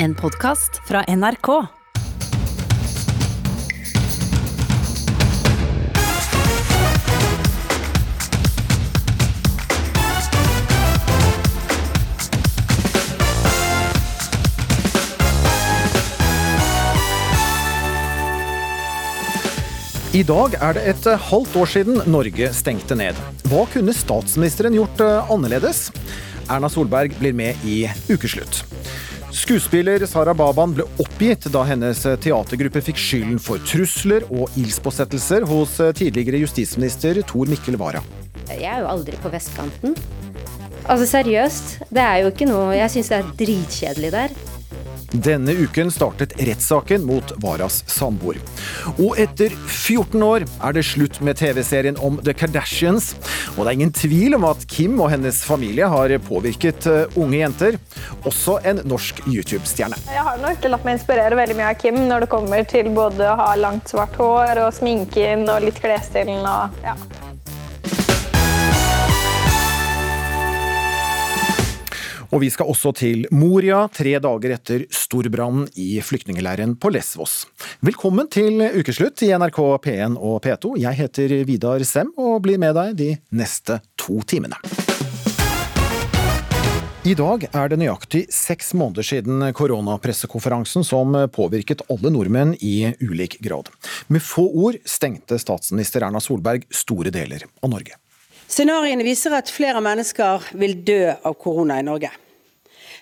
En podkast fra NRK. I dag er det et eh, halvt år siden Norge stengte ned. Hva kunne statsministeren gjort eh, annerledes? Erna Solberg blir med i Ukeslutt. Skuespiller Sara Baban ble oppgitt da hennes teatergruppe fikk skylden for trusler og ildspåsettelser hos tidligere justisminister Tor Mikkel Wara. Jeg er jo aldri på vestkanten. Altså seriøst, det er jo ikke noe Jeg syns det er dritkjedelig der. Denne uken startet rettssaken mot Varas samboer. Og etter 14 år er det slutt med TV-serien om The Kardashians. Og det er ingen tvil om at Kim og hennes familie har påvirket eh, unge jenter. Også en norsk YouTube-stjerne. Jeg har nok latt meg inspirere veldig mye av Kim når det kommer til både å ha langt, svart hår og sminken og litt klesstilen og ja. Og vi skal også til Moria, tre dager etter storbrannen i flyktningleiren på Lesvos. Velkommen til ukeslutt i NRK P1 og P2. Jeg heter Vidar Sem og blir med deg de neste to timene. I dag er det nøyaktig seks måneder siden koronapressekonferansen som påvirket alle nordmenn i ulik grad. Med få ord stengte statsminister Erna Solberg store deler av Norge. Scenarioene viser at flere mennesker vil dø av korona i Norge.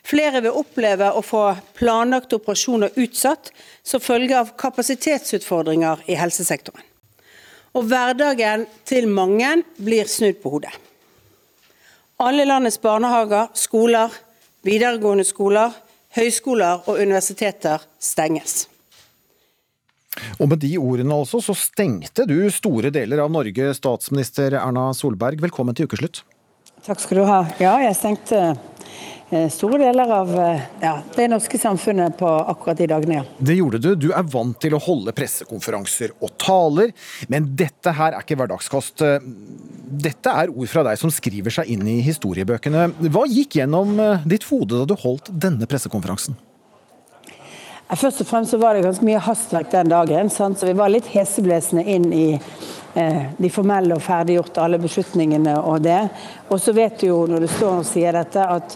Flere vil oppleve å få planlagte operasjoner utsatt som følge av kapasitetsutfordringer i helsesektoren. Og hverdagen til mange blir snudd på hodet. Alle landets barnehager, skoler, videregående skoler, høyskoler og universiteter stenges. Og med de ordene altså, så stengte du store deler av Norge, statsminister Erna Solberg. Velkommen til ukeslutt. Takk skal du ha. Ja, jeg stengte eh, store deler av eh, ja, det norske samfunnet på akkurat de dagene, ja. Det gjorde du. Du er vant til å holde pressekonferanser og taler, men dette her er ikke hverdagskost. Dette er ord fra deg som skriver seg inn i historiebøkene. Hva gikk gjennom eh, ditt hode da du holdt denne pressekonferansen? Først og fremst så var det ganske mye hastverk den dagen, sant? så vi var litt heseblesende inn i eh, de formelle og ferdiggjorte alle beslutningene og det. Og så vet du jo når du står og sier dette, at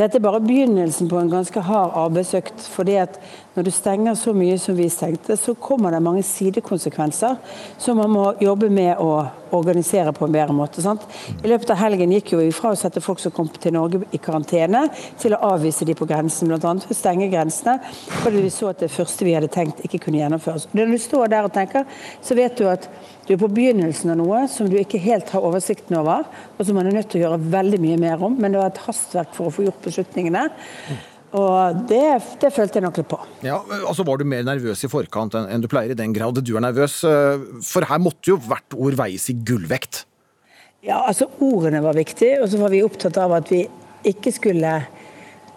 dette er bare begynnelsen på en ganske hard arbeidsøkt. fordi at når du stenger så mye som vi stengte, så kommer det mange sidekonsekvenser som man må jobbe med å organisere på en bedre måte. Sant? I løpet av helgen gikk vi fra å sette folk som kom til Norge i karantene, til å avvise de på grensen, bl.a. å stenge grensene, fordi vi så at det første vi hadde tenkt ikke kunne gjennomføres. Når du står der og tenker, så vet du at du er på begynnelsen av noe som du ikke helt har oversikten over, og som man er nødt til å gjøre veldig mye mer om. Men det var et hastverk for å få gjort beslutningene. Og det, det, følte jeg nok litt på. Ja, altså Var du mer nervøs i forkant enn du pleier, i den grad du er nervøs? For her måtte jo hvert ord veies i gullvekt. Ja, altså ordene var viktige, og så var vi opptatt av at vi ikke skulle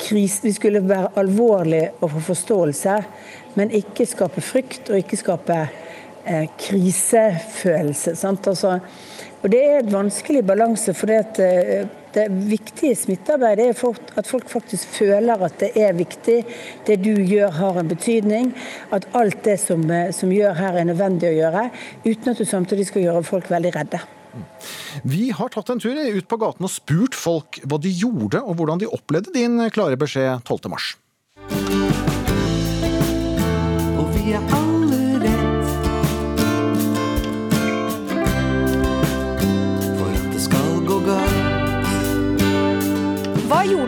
krise, Vi skulle være alvorlige og få forståelse, men ikke skape frykt og ikke skape eh, krisefølelse. Sant? Altså, og Det er et vanskelig balanse. for det at eh, det viktige smittearbeidet er at folk faktisk føler at det er viktig. Det du gjør har en betydning. At alt det som, eh, som gjør her er nødvendig å gjøre. Uten at du samtidig skal gjøre folk veldig redde. Vi har tatt en tur ut på gaten og spurt folk hva de gjorde og hvordan de opplevde din klare beskjed 12. mars. Og vi er alle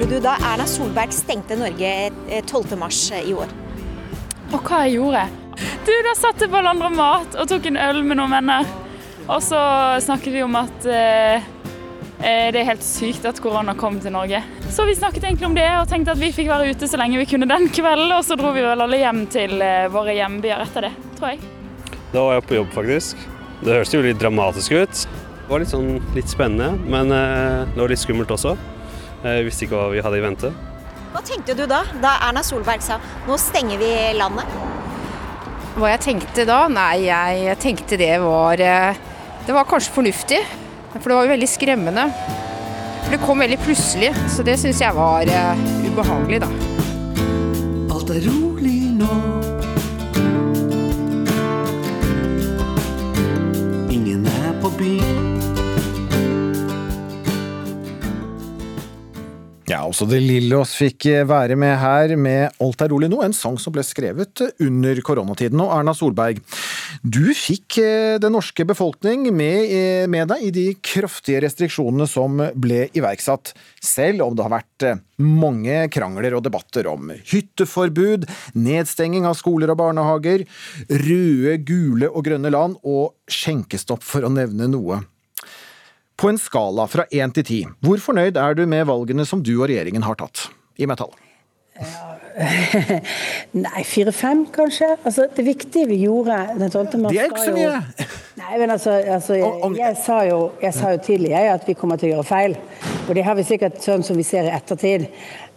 gjorde du da Erna Solberg stengte Norge 12.3 i år? Og hva jeg gjorde? Du, Da satt jeg på landre mat og tok en øl med noen venner. Og så snakket vi om at eh, det er helt sykt at korona kom til Norge. Så vi snakket egentlig om det og tenkte at vi fikk være ute så lenge vi kunne den kvelden. Og så dro vi vel alle hjem til eh, våre hjembyer etter det, tror jeg. Da var jeg på jobb, faktisk. Det høres jo litt dramatisk ut. Det var litt, sånn, litt spennende, men eh, det var litt skummelt også. Jeg visste ikke hva vi hadde i vente. Hva tenkte du da, da Erna Solberg sa nå stenger vi landet? Hva jeg tenkte da? Nei, jeg tenkte det var det var kanskje fornuftig, for det var jo veldig skremmende. For det kom veldig plutselig, så det syns jeg var uh, ubehagelig, da. Alt er rolig nå. Ja, også De Lillos fikk være med her med Alt er rolig nå, en sang som ble skrevet under koronatiden. Og Erna Solberg, du fikk eh, den norske befolkning med, eh, med deg i de kraftige restriksjonene som ble iverksatt, selv om det har vært eh, mange krangler og debatter om hytteforbud, nedstenging av skoler og barnehager, røde, gule og grønne land og skjenkestopp, for å nevne noe. På en skala fra én til ti, hvor fornøyd er du med valgene som du og regjeringen har tatt? i Metall? tall. Nei, fire-fem, kanskje. Altså, det viktige vi gjorde den 12. mars Det er ikke så mye! Nei, men altså, altså jeg, jeg, sa jo, jeg sa jo tidlig at vi kommer til å gjøre feil. Og det har vi sikkert, sånn som vi ser i ettertid,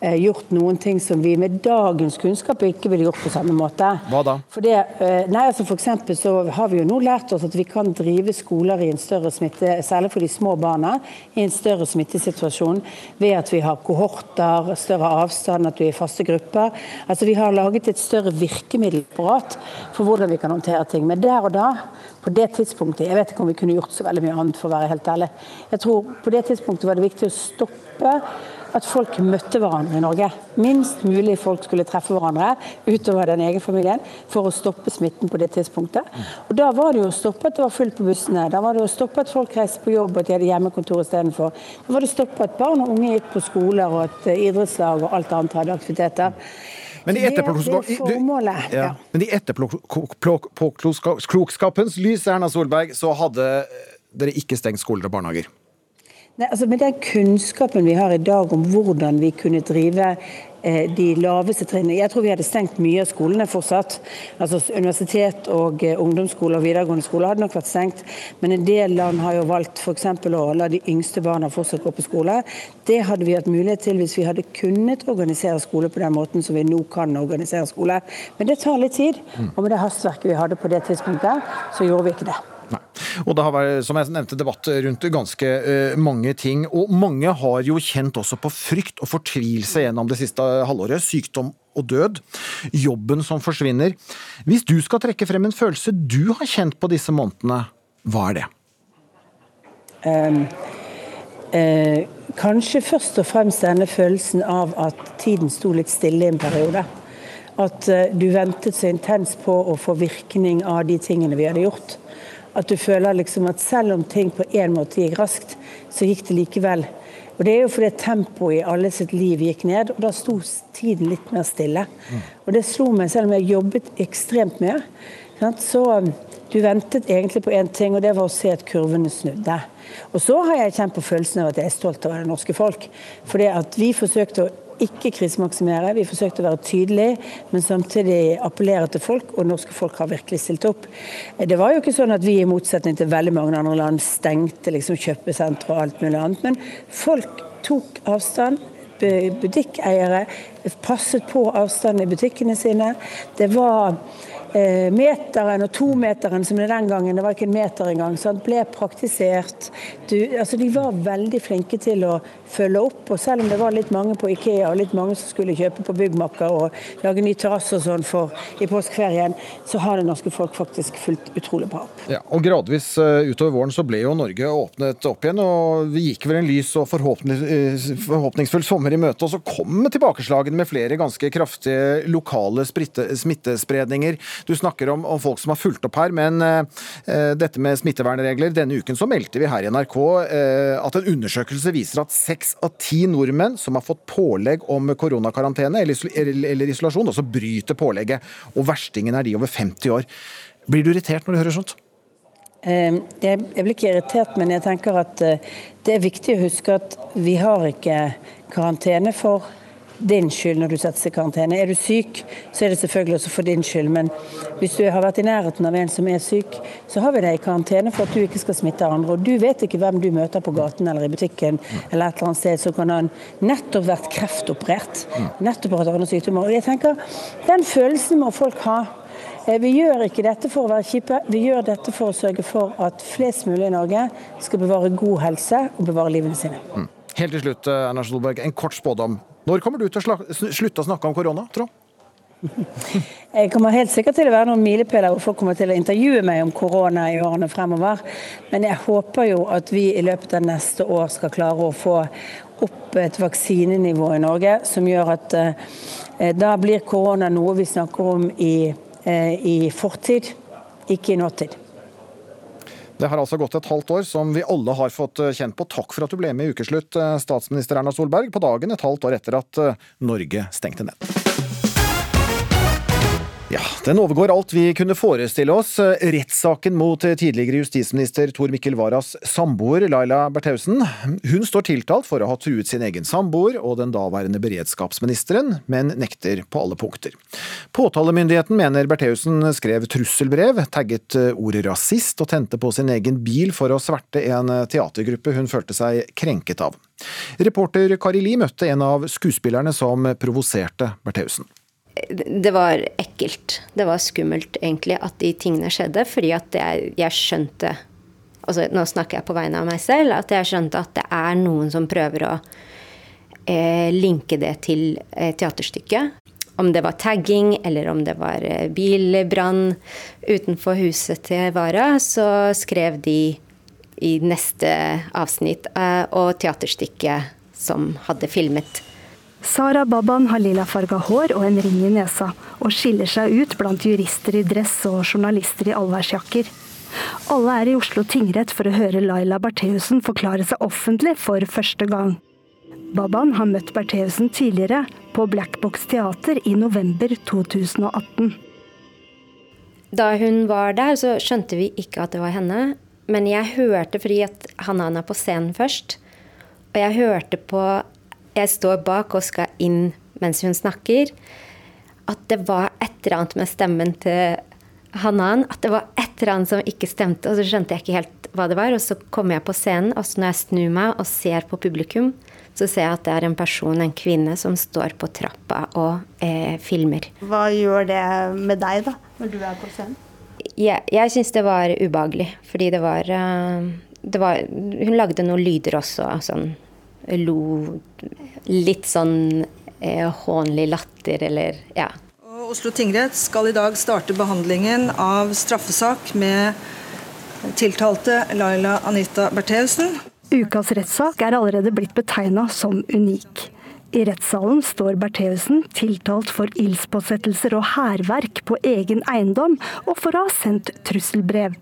eh, gjort noen ting som vi med dagens kunnskap ikke ville gjort på samme måte. Hva da? For, det, eh, nei, altså for eksempel så har vi jo nå lært oss at vi kan drive skoler i en større smitte, særlig for de små barna, i en større smittesituasjon ved at vi har kohorter, større avstand, at vi er i faste grupper. Altså Vi har laget et større virkemiddelapparat for hvordan vi kan håndtere ting. Men der og da, på det tidspunktet Jeg vet ikke om vi kunne gjort så veldig mye annet, for å være helt ærlig. Jeg tror På det tidspunktet var det viktig å stoppe at folk møtte hverandre i Norge. Minst mulig folk skulle treffe hverandre utover den egen familien for å stoppe smitten på det tidspunktet. Og Da var det jo å stoppe at det var fullt på bussene, da var det å stoppe at folk reiste på jobb og at de hadde hjemmekontor istedenfor. Da var det å stoppe at barn og unge gikk på skoler og at eh, idrettslag og alt annet hadde aktiviteter. Men i etterpåklokskapens er ja. Lys, Erna Solberg, så hadde dere ikke stengt skoler og barnehager. Nei, altså Med den kunnskapen vi har i dag om hvordan vi kunne drive eh, de laveste trinnene Jeg tror vi hadde stengt mye av skolene fortsatt. Altså Universitet og ungdomsskole ungdomsskoler og videregående skoler hadde nok vært stengt. Men en del land har jo valgt f.eks. å la de yngste barna fortsatt gå på skole. Det hadde vi hatt mulighet til hvis vi hadde kunnet organisere skole på den måten som vi nå kan organisere skole. Men det tar litt tid. Og med det hastverket vi hadde på det tidspunktet, så gjorde vi ikke det. Nei. Og det har vært, som jeg nevnte, debatt rundt ganske uh, mange ting. Og mange har jo kjent også på frykt og fortvilelse gjennom det siste halvåret. Sykdom og død. Jobben som forsvinner. Hvis du skal trekke frem en følelse du har kjent på disse månedene, hva er det? Um, uh, kanskje først og fremst denne følelsen av at tiden sto litt stille i en periode. At eh, du ventet så intenst på å få virkning av de tingene vi hadde gjort. At du føler liksom at selv om ting på en måte gikk raskt, så gikk det likevel. Og Det er jo fordi tempoet i alle sitt liv gikk ned, og da sto tiden litt mer stille. Og Det slo meg, selv om jeg jobbet ekstremt mye. Så um, du ventet egentlig på én ting, og det var å se at kurvene snudde. Og så har jeg kjent på følelsen av at jeg er stolt av det norske folk. Fordi at vi forsøkte å ikke krisemaksimere, vi forsøkte å være tydelige, men samtidig appellere til folk, og norske folk har virkelig stilt opp. Det var jo ikke sånn at vi i motsetning til veldig mange andre land stengte liksom kjøpesentre og alt mulig annet, men folk tok avstand. Butikkeiere passet på avstanden i butikkene sine. Det var eh, meteren og tometeren som det den gangen, det var ikke en meter engang, sant, ble praktisert. Du, altså de var veldig flinke til å følge opp, og selv om det var litt mange på Ikea og litt mange som skulle kjøpe på byggmakker og lage ny terrasse og sånn for i påskeferien, så har det norske folk faktisk fulgt utrolig bra opp. Ja, og Gradvis eh, utover våren så ble jo Norge åpnet opp igjen, og vi gikk vel en lys og eh, forhåpningsfull sommer i møte. Og så kom tilbakeslagene med flere ganske kraftige lokale smittespredninger. Du snakker om, om folk som har fulgt opp her, men eh, dette med smittevernregler. Denne uken så meldte vi her i NRK eh, at en undersøkelse viser at seks av ti nordmenn som har fått pålegg om koronakarantene eller, isol- eller, eller isolasjon, også bryter pålegget. Og verstingen er de over 50 år. Blir du irritert når du hører sånt? Eh, Jeg jeg blir ikke irritert, men jeg tenker at eh, det er viktig å huske at vi har ikke karantene for din skyld når du settes i karantene. Er du syk, så er det selvfølgelig også for din skyld. Men hvis du har vært i nærheten av en som er syk, så har vi deg i karantene for at du ikke skal smitte andre. Og du vet ikke hvem du møter på gaten eller i butikken eller et eller annet sted som kan ha nettopp vært kreftoperert. Nettopp hatt andre sykdommer. Og jeg tenker, Den følelsen må folk ha. Eh, Vi gjør ikke dette for å være kjipe, vi gjør dette for å sørge for at flest mulig i Norge skal bevare god helse og bevare livene sine. Helt til slutt, eh, Erna Solberg, en kort spådom. Når kommer du til å slutte å snakke om korona, Trond? Jeg kommer helt sikkert til å være noen milepæler hvor folk kommer til å intervjue meg om korona i årene fremover. Men jeg håper jo at vi i løpet av neste år skal klare å få opp et vaksinenivå i Norge som gjør at eh, da blir korona noe vi snakker om i, eh, i fortid, ikke i nåtid. Det har altså gått et halvt år som vi alle har fått eh, kjent på. Takk for at du ble med i Ukeslutt, eh, statsminister Erna Solberg, på dagen et halvt år etter at eh, Norge stengte ned. Ja, Den overgår alt vi kunne forestille oss. Rettssaken mot tidligere justisminister Tor Mikkel Waras samboer Laila Bertheussen. Hun står tiltalt for å ha truet sin egen samboer og den daværende beredskapsministeren, men nekter på alle punkter. Påtalemyndigheten mener Bertheussen skrev trusselbrev, tagget ordet rasist og tente på sin egen bil for å sverte en teatergruppe hun følte seg krenket av. Reporter Kari Li møtte en av skuespillerne som provoserte Bertheussen det var ekkelt. Det var skummelt, egentlig, at de tingene skjedde. Fordi at jeg, jeg skjønte altså Nå snakker jeg på vegne av meg selv. At jeg skjønte at det er noen som prøver å eh, linke det til eh, teaterstykket. Om det var tagging, eller om det var eh, bilbrann utenfor huset til Vara, så skrev de i neste avsnitt eh, og teaterstykket som hadde filmet Sara Baban har lilafarga hår og en ring i nesa, og skiller seg ut blant jurister i dress og journalister i allværsjakker. Alle er i Oslo tingrett for å høre Laila Bertheussen forklare seg offentlig for første gang. Baban har møtt Bertheussen tidligere, på Blackbox teater i november 2018. Da hun var der, så skjønte vi ikke at det var henne. Men jeg hørte, fordi at han er på scenen først, og jeg hørte på jeg står bak og skal inn mens hun snakker, at det var et eller annet med stemmen til Hanan. At det var et eller annet som ikke stemte, og så skjønte jeg ikke helt hva det var. Og så kommer jeg på scenen, og så når jeg snur meg og ser på publikum, så ser jeg at det er en person, en kvinne, som står på trappa og eh, filmer. Hva gjør det med deg, da, når du er på scenen? Jeg, jeg syns det var ubehagelig, fordi det var, uh, det var Hun lagde noen lyder også, sånn lo litt sånn eh, hånlig latter, eller ja. Oslo tingrett skal i dag starte behandlingen av straffesak med tiltalte Laila Anita Bertheussen. Ukas rettssak er allerede blitt betegna som unik. I rettssalen står Bertheussen tiltalt for ildspåsettelser og hærverk på egen eiendom, og for å ha sendt trusselbrev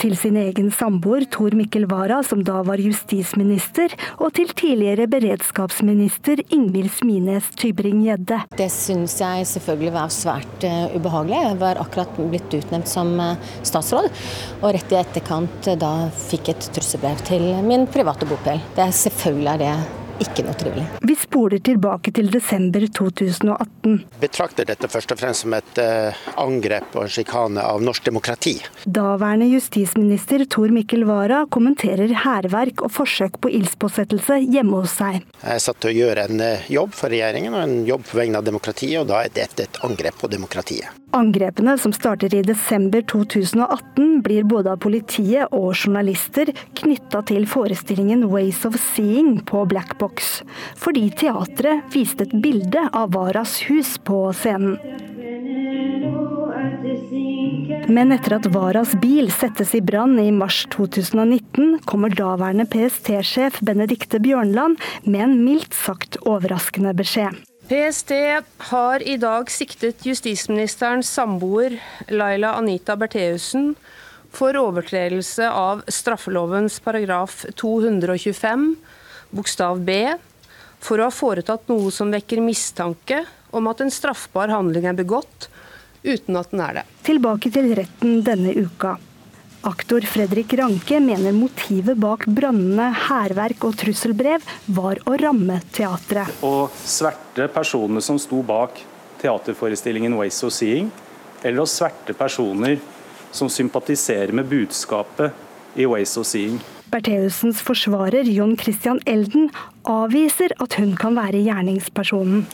til sin egen samboer Tor Mikkel Wara, som da var justisminister, og til tidligere beredskapsminister Ingvild Smines Tybring-Gjedde. Det syns jeg selvfølgelig var svært uh, ubehagelig. Jeg var akkurat blitt utnevnt som uh, statsråd, og rett i etterkant uh, da fikk et trusselbrev til min private bopel. Det er selvfølgelig er det ikke noe trivelig. Vi spoler tilbake til desember 2018. Betrakter dette først og fremst som et uh, angrep og sjikane av norsk demokrati. Daværende justisminister Tor Mikkel Wara kommenterer hærverk og forsøk på ildspåsettelse hjemme hos seg. Jeg er satt til å gjøre en uh, jobb for regjeringen og en jobb på vegne av demokratiet, og da er dette et angrep på demokratiet. Angrepene, som starter i desember 2018, blir både av politiet og journalister knytta til forestillingen Ways of Seeing på Black Box, fordi teatret viste et bilde av Varas hus på scenen. Men etter at Varas bil settes i brann i mars 2019, kommer daværende PST-sjef Benedicte Bjørnland med en mildt sagt overraskende beskjed. PST har i dag siktet justisministerens samboer Laila Anita Bertheussen for overtredelse av straffelovens paragraf 225 bokstav b for å ha foretatt noe som vekker mistanke om at en straffbar handling er begått, uten at den er det. Tilbake til retten denne uka. Aktor Fredrik Ranke mener motivet bak brannene, hærverk og trusselbrev var å ramme teatret. Å sverte personene som sto bak teaterforestillingen 'Ways of Seeing', eller å sverte personer som sympatiserer med budskapet i 'Ways of Seeing'. Bertheussens forsvarer Jon Christian Elden avviser at hun kan være gjerningspersonen.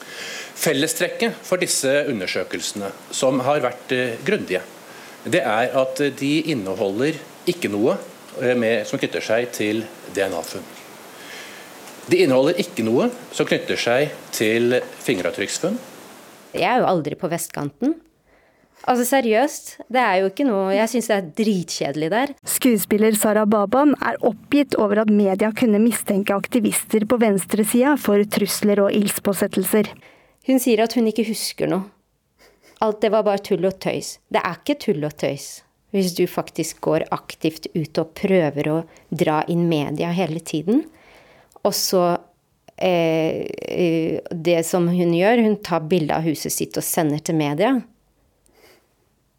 Fellestrekket for disse undersøkelsene, som har vært eh, grundige, det er at de inneholder ikke noe eh, med, som knytter seg til DNA-funn. De inneholder ikke noe som knytter seg til fingeravtrykksfunn. Jeg er jo aldri på vestkanten. Altså seriøst, det er jo ikke noe Jeg syns det er dritkjedelig der. Skuespiller Sara Baban er oppgitt over at media kunne mistenke aktivister på venstresida for trusler og ildspåsettelser. Hun sier at hun ikke husker noe. Alt det var bare tull og tøys. Det er ikke tull og tøys hvis du faktisk går aktivt ut og prøver å dra inn media hele tiden. Og så eh, eh Det som hun gjør, hun tar bilde av huset sitt og sender til media.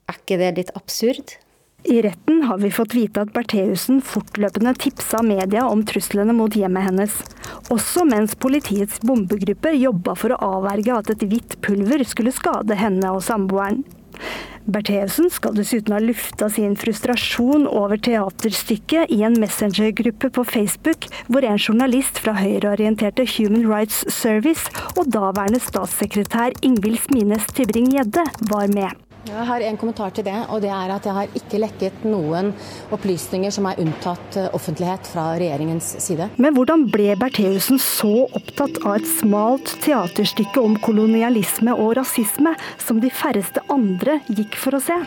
Er ikke det litt absurd? I retten har vi fått vite at Bertheussen fortløpende tipsa media om truslene mot hjemmet hennes. Også mens politiets bombegruppe jobba for å avverge at et hvitt pulver skulle skade henne og samboeren. Bertheussen skal dessuten ha lufta sin frustrasjon over teaterstykket i en messengergruppe på Facebook, hvor en journalist fra høyreorienterte Human Rights Service og daværende statssekretær Ingvild Smines Tybring-Gjedde var med. Jeg har en kommentar til det, og det er at jeg har ikke lekket noen opplysninger som er unntatt eh, offentlighet fra regjeringens side. Men hvordan ble Bertheussen så opptatt av et smalt teaterstykke om kolonialisme og rasisme, som de færreste andre gikk for å se?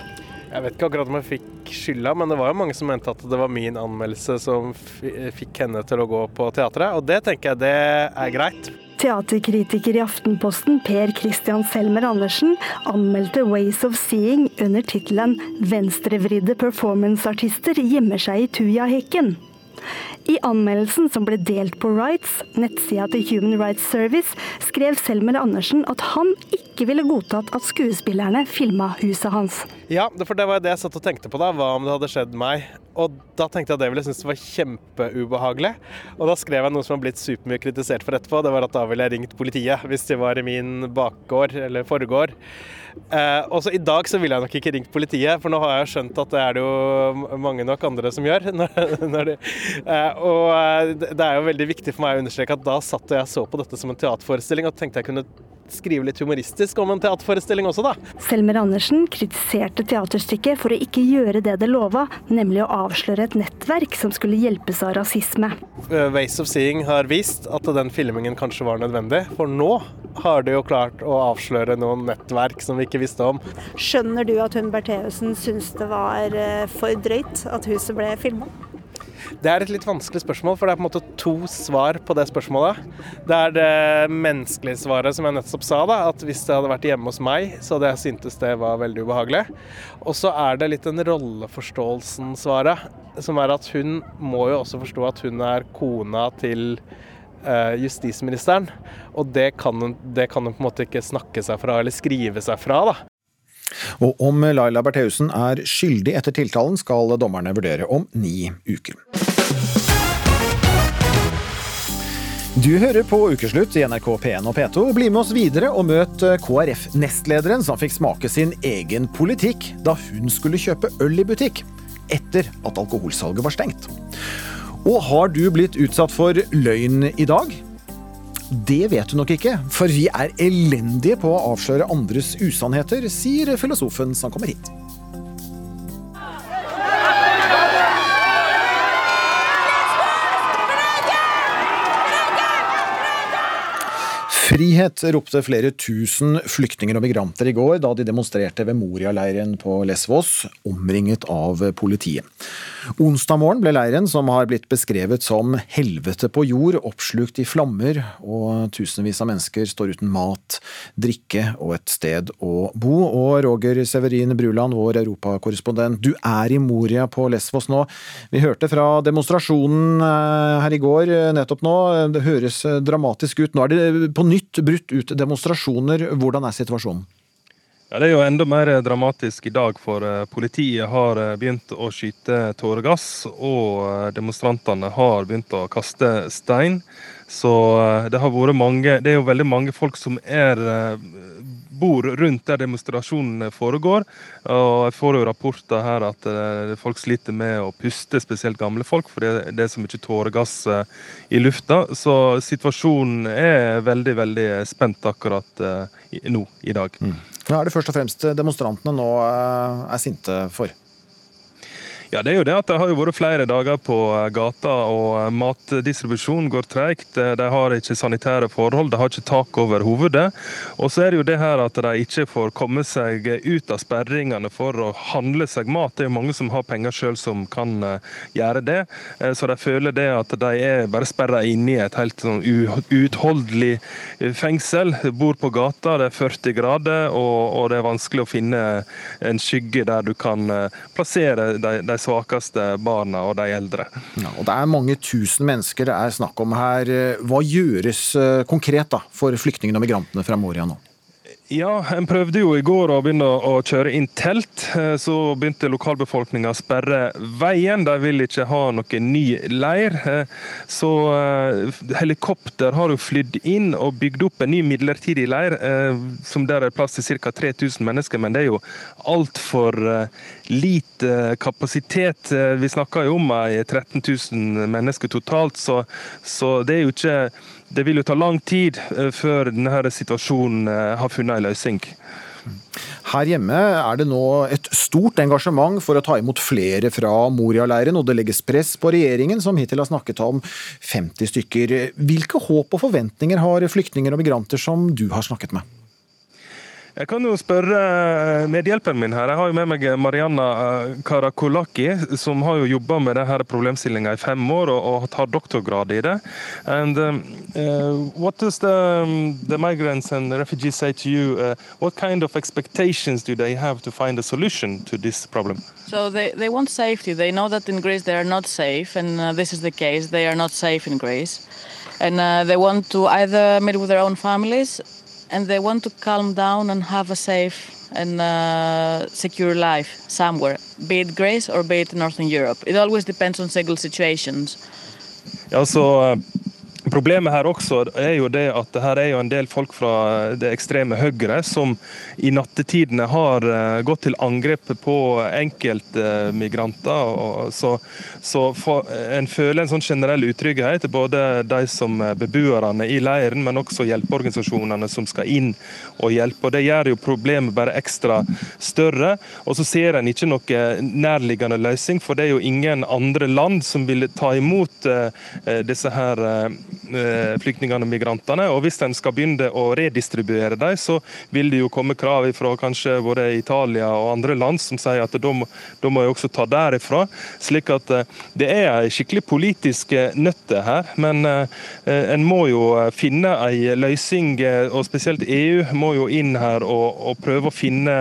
Jeg vet ikke akkurat om jeg fikk skylda, men det var jo mange som mente at det var min anmeldelse som fikk henne til å gå på teatret, og det tenker jeg det er greit. Teaterkritiker i Aftenposten Per Christian Selmer Andersen anmeldte Ways of Seeing under tittelen 'Venstrevridde performanceartister gjemmer seg i tujahekken'. I anmeldelsen som ble delt på Rights, nettsida til Human Rights Service, skrev Selmer Andersen at han ikke ville godtatt at skuespillerne filma huset hans. Ja, for det var det jeg satt og tenkte på da. Hva om det hadde skjedd meg? Og da tenkte jeg at det ville synes det var kjempeubehagelig. Og da skrev jeg noe som har blitt supermye kritisert for etterpå. Det var at da ville jeg ringt politiet hvis de var i min bakgård eller forgård. Eh, også I dag så ville jeg nok ikke ringt politiet, for nå har jeg skjønt at det er det jo mange nok andre som gjør. Når, når de, eh, og eh, det er jo veldig viktig for meg å understreke at da satt jeg så på dette som en teaterforestilling og tenkte jeg kunne skrive litt humoristisk om en teaterforestilling også, da. Selmer Andersen kritiserte teaterstykket for å ikke gjøre det det lova, nemlig å avsløre et nettverk som skulle hjelpes av rasisme. Eh, Ways of Seeing har vist at den filmingen kanskje var nødvendig, for nå har de jo klart å avsløre noen nettverk som vi ikke visste om. Skjønner du at hun Bertheussen syns det var eh, for drøyt at huset ble filma? Det er et litt vanskelig spørsmål, for det er på en måte to svar på det spørsmålet. Det er det menneskelige svaret som jeg nettopp sa, da, at hvis det hadde vært hjemme hos meg, så hadde jeg syntes det var veldig ubehagelig. Og så er det litt den rolleforståelsen-svaret, som er at hun må jo også forstå at hun er kona til eh, justisministeren. Og det kan, hun, det kan hun på en måte ikke snakke seg fra eller skrive seg fra. da. Og om Laila Bertheussen er skyldig etter tiltalen, skal dommerne vurdere om ni uker. Du hører på Ukeslutt i NRK P1 og P2. Bli med oss videre og møt KrF-nestlederen som fikk smake sin egen politikk da hun skulle kjøpe øl i butikk, etter at alkoholsalget var stengt. Og har du blitt utsatt for løgn i dag? Det vet du nok ikke, for vi er elendige på å avsløre andres usannheter, sier filosofen som kommer hit. Frihet ropte flere tusen flyktninger og migranter i går da de demonstrerte ved Moria-leiren på Lesvos, omringet av politiet. Onsdag morgen ble leiren, som har blitt beskrevet som helvete på jord, oppslukt i flammer, og tusenvis av mennesker står uten mat, drikke og et sted å bo. Og Roger Severin Bruland, vår europakorrespondent, du er i Moria på Lesvos nå. Vi hørte fra demonstrasjonen eh, her i går eh, nettopp nå, det høres dramatisk ut. Nå er det på nytt brutt ut demonstrasjoner. Hvordan er situasjonen? Ja, Det er jo enda mer dramatisk i dag, for eh, politiet har eh, begynt å skyte tåregass. Og eh, demonstrantene har begynt å kaste stein. Så det har vært mange Det er jo veldig mange folk som er bor rundt der demonstrasjonene foregår. Og jeg får jo rapporter her at folk sliter med å puste, spesielt gamle folk, for det er så mye tåregass i lufta. Så situasjonen er veldig, veldig spent akkurat nå i dag. Mm. Hva er det først og fremst demonstrantene nå eh, er sinte for? Ja, det er jo det at det har vært flere dager på eh, gata, og matdistribusjon matdistribusjonen går tregt. Eh, de har ikke sanitære forhold, de har ikke tak over hovedet. Og så er det jo det her at de ikke får komme seg ut av sperringene for å handle seg mat. Det er jo mange som har penger sjøl som kan gjøre det. Så de føler det at de er bare sperra inne i et helt sånn uutholdelig fengsel. Bor på gata, det er 40 grader, og, det er vanskelig å finne en skygge der du kan plassere de, de svakeste barna og de eldre. Ja, og Det er mange tusen mennesker det er snakk om her. Hva gjøres eh, konkret da, for flyktningene og migrantene fra Moria nå? Ja, En prøvde jo i går å begynne å kjøre inn telt. Eh, så begynte lokalbefolkninga å sperre veien. De vil ikke ha noen ny leir. Eh, så eh, helikopter har jo flydd inn og bygd opp en ny midlertidig leir, som der er plass til ca. 3000 mennesker. Men det er jo altfor lite kapasitet. Vi snakker jo om 13 000 mennesker totalt, så, så det er jo ikke det vil jo ta lang tid eh, før denne situasjonen eh, har funnet en løsning. Her hjemme er det nå et stort engasjement for å ta imot flere fra Moria-leiren, og det legges press på regjeringen, som hittil har snakket om 50 stykker. Hvilke håp og forventninger har flyktninger og migranter som du har snakket med? Jeg kan jo spørre eh, medhjelperen min her. Jeg har jo med meg Marianna eh, Karakolaki, som har jo jobba med denne problemstillinga i fem år og, og tar doktorgrad i det. And um, uh, what does the, um, the migrants and the refugees say to you? Uh, what kind of expectations do they have to find a solution to this problem? So they, they want safety. They know that in Greece they are not safe, and uh, this is the case. They are not safe in Greece. And uh, they want to either meet with their own families and they want to calm down and have a safe and uh, secure life somewhere, be it Greece or be it Northern Europe. It always depends on single situations. Also, uh, Problemet her også er jo det at her er jo en del folk fra det ekstreme høyre som i nattetidene har eh, gått til angrep på enkeltmigranter. Så, så en føler en sånn generell utrygghet, både de som er beboerne i leiren, men også hjelpeorganisasjonene som skal inn og hjelpe. Og Det gjør jo problemet bare ekstra større. Og så ser en ikke noe nærliggende løsning, for det er jo ingen andre land som vil ta imot eh, disse her Eh, flyktningene og migrantene. Og hvis en skal begynne å redistribuere dem, så vil det jo komme krav fra kanskje både Italia og andre land som sier at da må, da må jeg også ta derifra. Slik at eh, det er en skikkelig politisk eh, nøtte her. Men en må jo finne en løsning, og spesielt EU må jo inn her og, og prøve å finne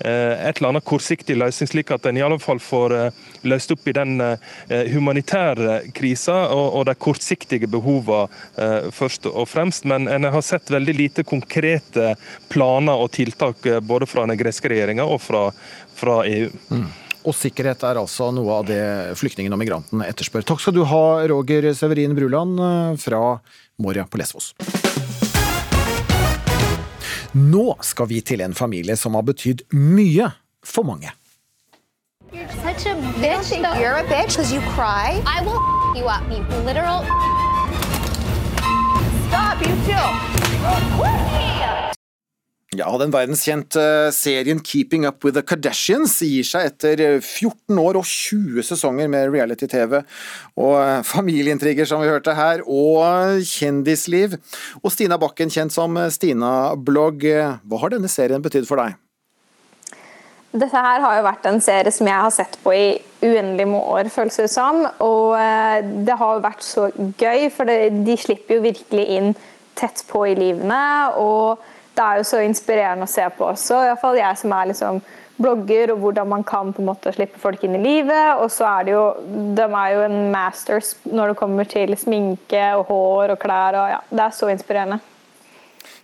et eller annet kortsiktig løsning, slik at en i alle fall får løst opp i den humanitære krisa og, og de kortsiktige behovene Eh, først og fremst. Men en har sett veldig lite konkrete planer og tiltak eh, både fra den greske regjeringa og fra, fra EU. Mm. Og sikkerhet er altså noe av det flyktningene og migrantene etterspør. Takk skal du ha, Roger Severin Bruland eh, fra Moria på Lesvos. Nå skal vi til en familie som har betydd mye for mange. You're such a bitch. You're a bitch because you cry. I will you up, you literal ja, Den verdenskjente serien Keeping Up With The Kardashians gir seg etter 14 år og 20 sesonger med reality-TV og familieintriger, som vi hørte her, og kjendisliv. Og Stina Bakken, kjent som Stina Blogg, hva har denne serien betydd for deg? Dette her har jo vært en serie som jeg har sett på i uendelig mange år, føles det som. Og eh, det har jo vært så gøy, for de slipper jo virkelig inn tett på i livene. Og det er jo så inspirerende å se på også, iallfall jeg som er liksom blogger, og hvordan man kan på en måte slippe folk inn i livet. Og så er det jo De er jo en masters når det kommer til sminke og hår og klær. og ja, Det er så inspirerende.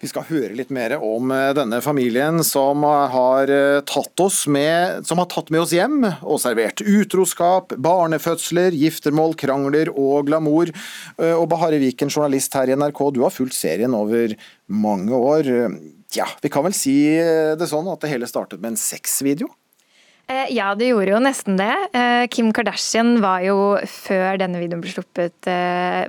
Vi skal høre litt mer om eh, denne familien som har eh, tatt, med, som har tatt med oss hjem og servert utroskap, barnefødsler, giftermål, krangler og glamour. Eh, og Bahare Viken, journalist her i NRK, du har fulgt serien over mange år. Ja, vi kan vel si det sånn at det hele startet med en sexvideo? Eh, ja, det gjorde jo nesten det. Eh, Kim Kardashian var jo, før denne videoen ble sluppet, eh,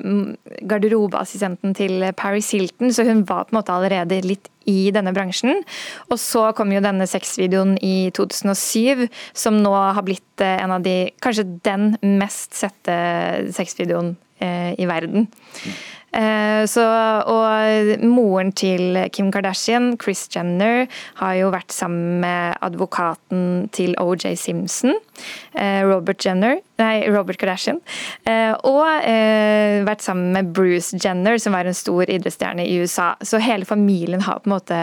garderobeassistenten til Paris Hilton, så hun var på en måte allerede litt i denne bransjen. Og så kom jo denne sexvideoen i 2007, som nå har blitt en av de Kanskje den mest sette sexvideoen i verden. Eh, så, og moren til Kim Kardashian, Chris Jenner, har jo vært sammen med advokaten til OJ Simpson, eh, Robert Jenner, nei, Robert Kardashian, eh, og vært sammen med Bruce Jenner, som var en stor idrettsstjerne i USA. Så hele familien har på en måte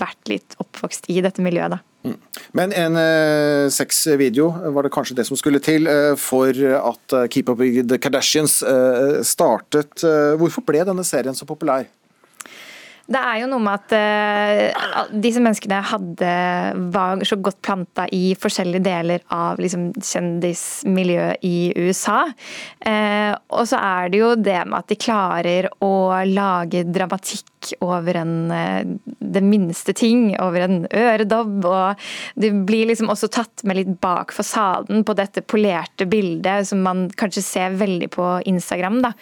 vært litt oppvokst i dette miljøet. da. Mm. Men en eh, sexvideo var det kanskje det som skulle til eh, for at eh, Keep Up With The Kardashians eh, startet. Eh, hvorfor ble denne serien så populær? Det er jo noe med at uh, disse menneskene hadde, var så godt planta i forskjellige deler av liksom, kjendismiljøet i USA. Uh, og så er det jo det med at de klarer å lage dramatikk over en, uh, det minste ting, over en øredobb. Og du blir liksom også tatt med litt bak fasaden på dette polerte bildet som man kanskje ser veldig på Instagram. Da.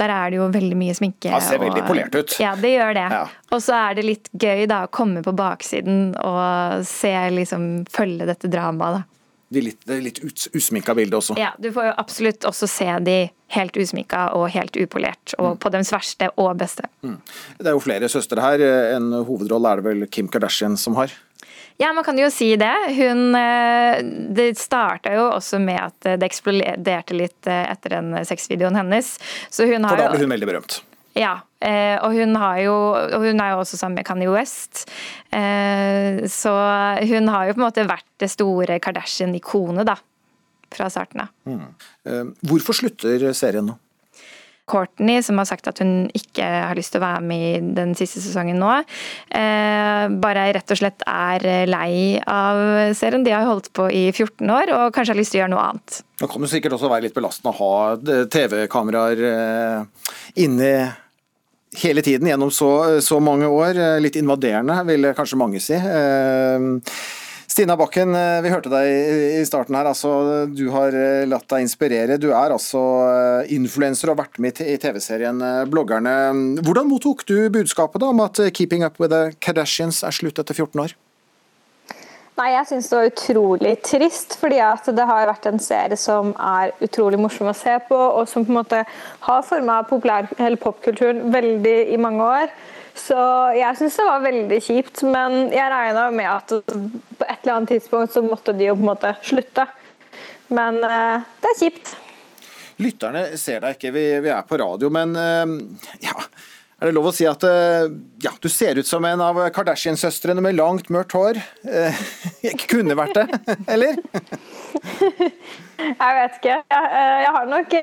Der er det jo veldig mye sminke. Det ser veldig polert ut. Ja, det gjør det. Ja. Og så er det litt gøy da å komme på baksiden og se, liksom, følge dette dramaet. da. Det litt, det litt usminka bildet også. Ja, du får jo absolutt også se de helt usminka og helt upolert, og på deres verste og beste. Mm. Det er jo flere søstre her. En hovedrolle er det vel Kim Kardashian som har? Ja, man kan jo si det. Hun eh, Det starta jo også med at det eksploderte litt eh, etter den sexvideoen hennes. Så hun har For da ble hun veldig berømt? Ja, eh, og hun, jo, og hun, er jo også sammen med Kanye West. Så hun har jo på en måte vært det store Kardashian-ikonet, da. Fra starten av. Mm. Eh, hvorfor slutter serien nå? Courtney, som har sagt at hun ikke har lyst til å være med i den siste sesongen nå. bare rett og slett er lei av serien. De har holdt på i 14 år og kanskje har lyst til å gjøre noe annet. Det kan jo sikkert også være litt belastende å ha TV-kameraer inne hele tiden gjennom så, så, mange år. Eh, litt invaderende, vil kanskje mange si. Eh, Stina Bakken, eh, vi hørte deg i starten her. Altså, du har latt deg inspirere. Du er altså influenser og har vært med i TV-serien Bloggerne. Hvordan mottok du budskapet da, om at 'Keeping Up With The Kardashians' er slutt etter 14 år? Nei, Jeg syns det var utrolig trist, fordi det har vært en serie som er utrolig morsom å se på, og som på en måte har forma popkulturen veldig i mange år. Så jeg syns det var veldig kjipt, men jeg regna med at på et eller annet tidspunkt så måtte de jo på en måte slutte. Men eh, det er kjipt. Lytterne ser deg ikke, vi, vi er på radio, men eh, ja er det lov å si at eh, ja, du ser ut som en av Kardashian-søstrene med langt, mørkt hår? Eh, ikke kunne vært det, eller? Jeg vet ikke. Jeg, eh, jeg har nok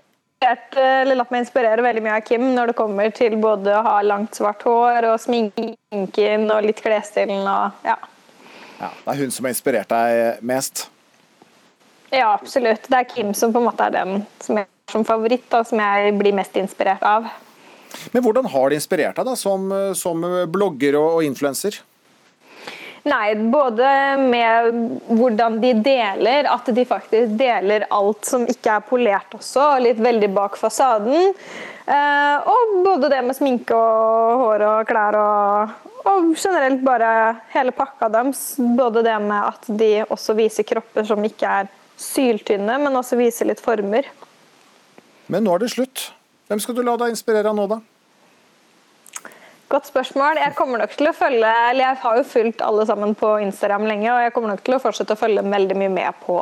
latt meg inspirere veldig mye av Kim når det kommer til både å ha langt, svart hår og sminken og litt klesstilen og ja. ja. Det er hun som har inspirert deg mest? Ja, absolutt. Det er Kim som på en måte er den som jeg har som favoritt, og som jeg blir mest inspirert av. Men hvordan har det inspirert deg da, som, som blogger og, og influenser? Nei, både med hvordan de deler, at de faktisk deler alt som ikke er polert også, litt veldig bak fasaden. Eh, og både det med sminke og hår og klær og, og generelt bare hele pakka deres. Både det med at de også viser kropper som ikke er syltynne, men også viser litt former. Men nå er det slutt. Hvem skal du la deg inspirere av nå, da? Godt spørsmål. Jeg kommer nok til å følge, eller jeg har jo fulgt alle sammen på Instagram lenge, og jeg kommer nok til å fortsette å følge veldig mye med på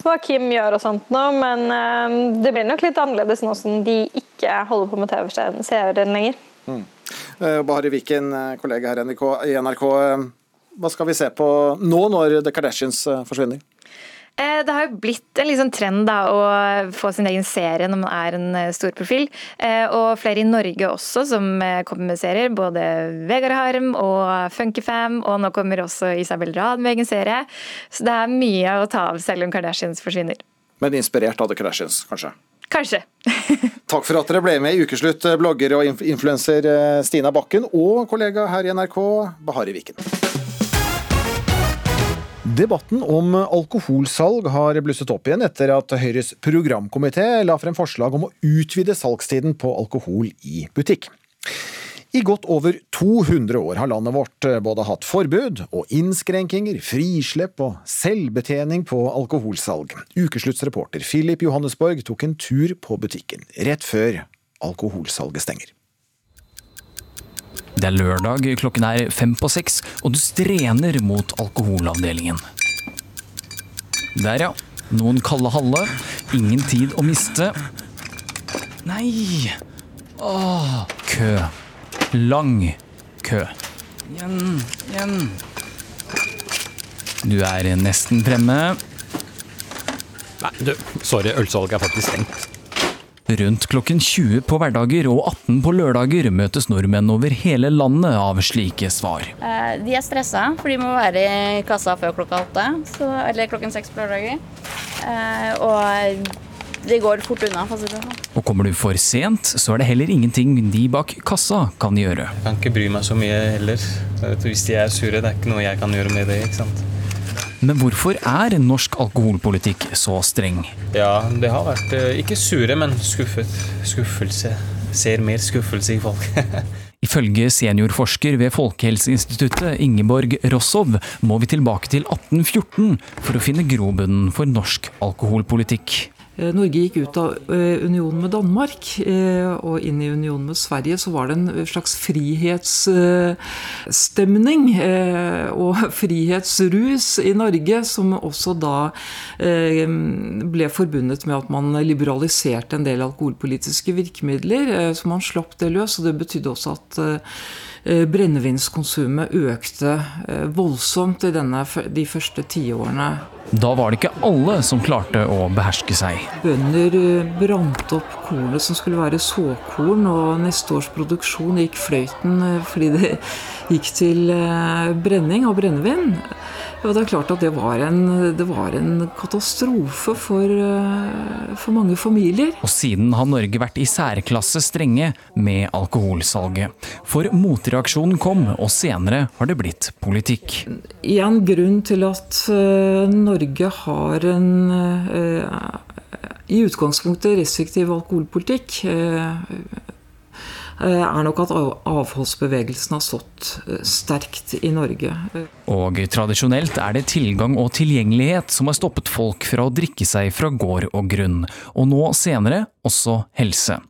hva Kim gjør og sånt nå, men uh, det blir nok litt annerledes nå som de ikke holder på med TV-serien lenger. Mm. Uh, Bahari Viken, eh, kollega her i NRK. Hva skal vi se på nå når The Kardashians forsvinner? Eh, det har jo blitt en liksom trend da, å få sin egen serie når man er en eh, stor profil. Eh, og flere i Norge også som kommer med serier. Både Vegard Harm og Funkyfam, og nå kommer også Isabel Rad med egen serie. Så det er mye å ta av selv om Kardashians forsvinner. Men inspirert av The Kardashians, kanskje? Kanskje. Takk for at dere ble med i Ukeslutt, blogger og influenser Stina Bakken og kollega her i NRK, Bahari Viken. Debatten om alkoholsalg har blusset opp igjen etter at Høyres programkomité la frem forslag om å utvide salgstiden på alkohol i butikk. I godt over 200 år har landet vårt både hatt forbud og innskrenkinger, frislepp og selvbetjening på alkoholsalg. Ukeslutts reporter Philip Johannesborg tok en tur på butikken rett før alkoholsalget stenger. Det er lørdag, klokken er fem på seks, og du strener mot alkoholavdelingen. Der, ja. Noen kalde halve. Ingen tid å miste. Nei! Åh, kø. Lang kø. Igjen, igjen. Du er nesten fremme. Nei, du, sorry, ølsalget er faktisk stengt. Rundt klokken 20 på hverdager og 18 på lørdager møtes nordmenn over hele landet av slike svar. Eh, de er stressa, for de må være i kassa før klokka åtte. Eller klokken seks på lørdager. Eh, og det går fort unna. for å si det sånn. Og kommer du for sent, så er det heller ingenting de bak kassa kan gjøre. Jeg kan ikke bry meg så mye heller. Hvis de er sure, det er ikke noe jeg kan gjøre med det. ikke sant? Men hvorfor er norsk alkoholpolitikk så streng? Ja, det har vært eh, ikke sure, men skuffet. Skuffelse. Ser mer skuffelse i folk. Ifølge seniorforsker ved Folkehelseinstituttet Ingeborg Rossov må vi tilbake til 1814 for å finne grobunnen for norsk alkoholpolitikk. Eh, Norge gikk ut av eh, unionen med Danmark eh, og inn i unionen med Sverige, så var det en slags frihetsstemning og frihetsrus i Norge, som også da ble forbundet med at man liberaliserte en del alkoholpolitiske virkemidler, så man slapp det løs. og Det betydde også at brennevinskonsumet økte voldsomt i denne, de første tiårene. Da var det ikke alle som klarte å beherske seg. Bønder brant opp kornet som skulle være såkorn, og neste års produksjon gikk fløyten fordi det gikk til brenning og brennevin. Og det er klart at det var en, det var en katastrofe for, for, mange familier. Og siden har Norge vært i særklasse strenge med alkoholsalget. For motreaksjonen kom, og senere har det blitt politikk. En grunn til at Norge har en i utgangspunktet restriktiv alkoholpolitikk er nok at avholdsbevegelsen har stått sterkt i Norge. Og tradisjonelt er det tilgang og tilgjengelighet som har stoppet folk fra å drikke seg fra gård og grunn, og nå senere også helse.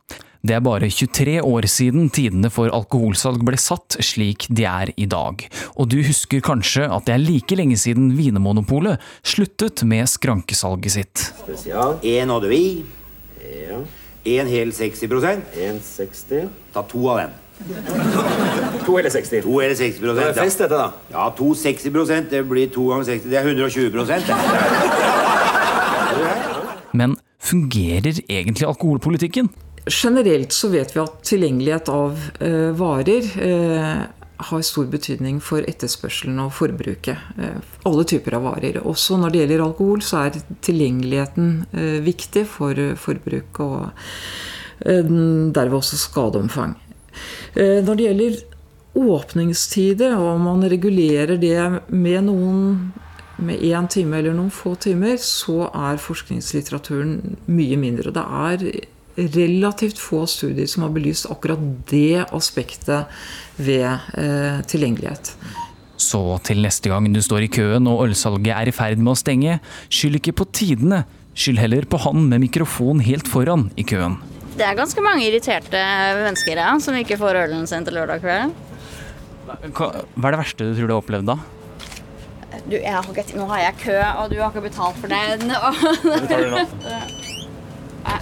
Det er bare 23 år siden tidene for alkoholsalg ble satt slik de er i dag, og du husker kanskje at det er like lenge siden Vinmonopolet sluttet med skrankesalget sitt. Spesial. En og du i. Ja. En hel 60 En 60. Ta to av den. To hele 60. To hele 60 Det er fest, dette, da. Ja, to 60% Det blir to ganger 60. Det er 120 det. Men fungerer egentlig alkoholpolitikken? Generelt så vet vi at tilgjengelighet av eh, varer eh, har stor betydning for etterspørselen og forbruket. Eh, alle typer av varer. Også når det gjelder alkohol, så er tilgjengeligheten eh, viktig for forbruk og eh, derved også skadeomfang. Eh, når det gjelder åpningstider, og om man regulerer det med noen med én time eller noen få timer, så er forskningslitteraturen mye mindre. Det er relativt få studier som har belyst akkurat det aspektet ved eh, tilgjengelighet. Så til neste gang du står i køen og ølsalget er i ferd med å stenge, skyld ikke på tidene, skyld heller på han med mikrofon helt foran i køen. Det er ganske mange irriterte mennesker ja, som ikke får ølen sin til lørdag kveld. Hva er det verste du tror du har opplevd da? Du, har ikke, nå har jeg kø, og du har ikke betalt for den. det.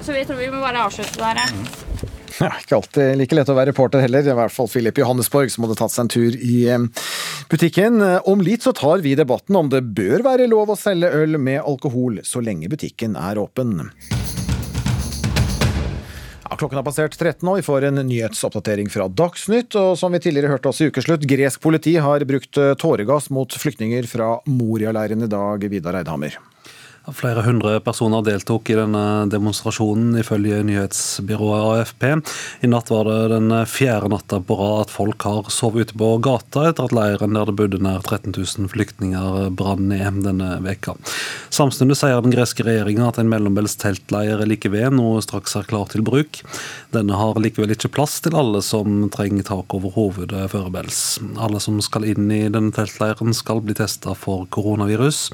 Så vi tror vi må bare avslutte der. Ja, ikke alltid like lett å være reporter heller. I hvert fall Philip Johannesborg, som hadde tatt seg en tur i butikken. Om litt så tar vi debatten om det bør være lov å selge øl med alkohol så lenge butikken er åpen. Ja, klokken har passert 13 og vi får en nyhetsoppdatering fra Dagsnytt. og Som vi tidligere hørte oss i ukeslutt, gresk politi har brukt tåregass mot flyktninger fra Moria-leiren i dag, Vidar Eidhammer. Flere hundre personer deltok i denne demonstrasjonen, ifølge nyhetsbyrået AFP. I natt var det den fjerde natta på rad at folk har sovet ute på gata etter at leiren der det bodde nær 13 000 flyktninger brann ned denne veka. Samtidig sier den greske regjeringa at en mellombels teltleir like ved nå straks er klar til bruk. Denne har likevel ikke plass til alle som trenger tak over hovedet foreløpig. Alle som skal inn i denne teltleiren skal bli testa for koronavirus.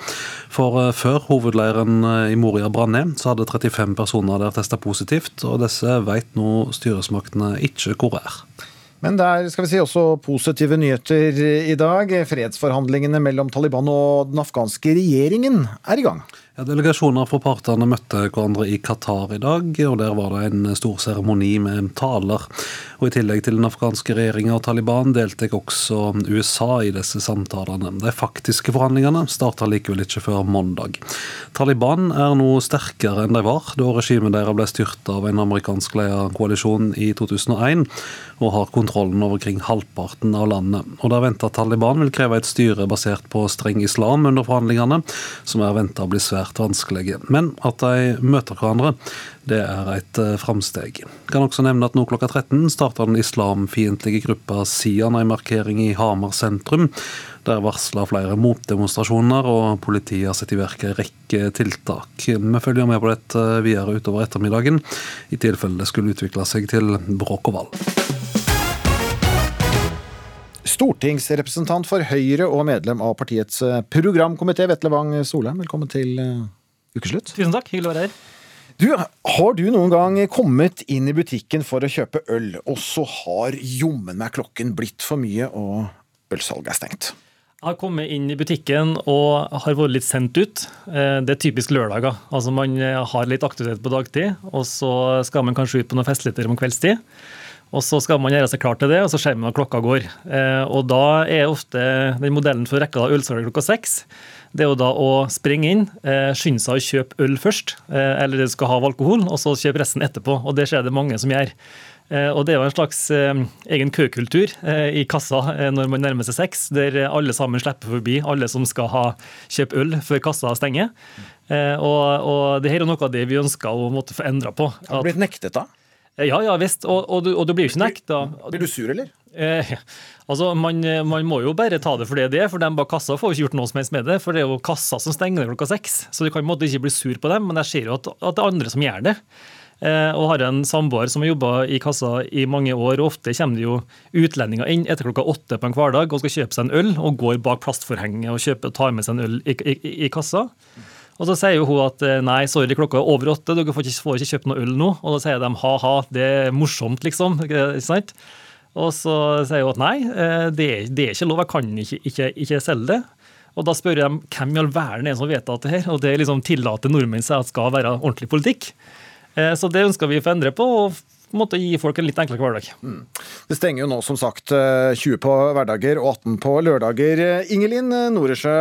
For eh, før hovedleiren Leiren eh, i Moria brant ned, så hadde 35 personer der testa positivt, og disse vet nå styresmaktene ikke hvor er. Men der skal vi si også positive nyheter i dag. Fredsforhandlingene mellom Taliban og den afghanske regjeringen er i gang. Ja, Delegasjoner fra partene møtte hverandre i Qatar i dag, og der var det en stor seremoni med taler. Og I tillegg til den afghanske regjeringa og Taliban deltok også USA i disse samtalene. De faktiske forhandlingene starta likevel ikke før mandag. Taliban er nå sterkere enn de var da regimet deres ble styrta av en amerikansk ledet koalisjon i 2001, og har kontrollen over kring halvparten av landet. Og Det er venta Taliban vil kreve et styre basert på streng islam under forhandlingene, som er venta å bli svært vanskelige. Men at de møter hverandre, det er et eh, framsteg. Kan også nevne at nå klokka 13 starter den islamfiendtlige gruppa Sian en markering i Hamar sentrum. Der varsler flere motdemonstrasjoner, og politiet har satt i verk en rekke tiltak. Vi følger med på dette videre utover ettermiddagen, i tilfelle det skulle utvikle seg til bråk og vold. Stortingsrepresentant for Høyre og medlem av partiets eh, programkomité, Vetle Wang Solheim, velkommen til ukeslutt. Tusen takk, hyggelig å være her. Du, Har du noen gang kommet inn i butikken for å kjøpe øl, og så har jommen meg klokken blitt for mye og ølsalget er stengt? Jeg har kommet inn i butikken og har vært litt sendt ut. Eh, det er typisk lørdager. Altså Man har litt aktivitet på dagtid, og så skal man kanskje ut på noen festligheter om kveldstid. Og så skal man gjøre seg klar til det, og så ser man at klokka går. Eh, og da er ofte den modellen for å rekke ølsalget klokka seks. Det er jo da å springe inn, eh, skynde seg å kjøpe øl først, eh, eller du skal ha alkohol, og så kjøpe resten etterpå. Og det ser det mange som gjør. Og Det er jo en slags egen køkultur i kassa når man nærmer seg seks, der alle sammen slipper forbi alle som skal ha kjøpe øl før kassa stenger. Og, og det her er noe av det vi ønsker å måtte få endra på. Har du blitt nektet da? Ja, ja visst. Og, og, og, du blir jo ikke nekta. Blir du sur, eller? Eh, altså, man, man, må jo bare ta det for det det er, for de bak kassa får jo ikke gjort noe som helst med det. For det er jo kassa som stenger klokka seks, så du kan på en måte ikke bli sur på dem. Men jeg ser jo at, at det er andre som gjør det. Eh, og har en samboer som har jobba i kassa i mange år. og Ofte kommer det jo utlendinger inn etter klokka åtte på en hverdag og skal kjøpe seg en øl, og går bak plastforhenget og kjøper, tar med seg en øl i, i, i kassa. Og så sier jo hun at eh, nei, sorry, klokka er over åtte, dere får ikke, får ikke kjøpt noe øl nå. Og da sier de ha-ha, det er morsomt, liksom. ikke sant? Og så sier hun at nei, eh, det er, det er ikke lov, jeg kan ikke, ikke, ikke selge det. Og da spør de hvem i all verden er som at det her? Og det liksom tillater nordmenn seg at skal være ordentlig politikk. Eh, så det ønsker vi å få endre på. og måte gi folk en litt enklere hverdag. Mm. Det stenger jo nå som sagt 20 eh, på hverdager og 18 på lørdager. Ingelin Noresjø,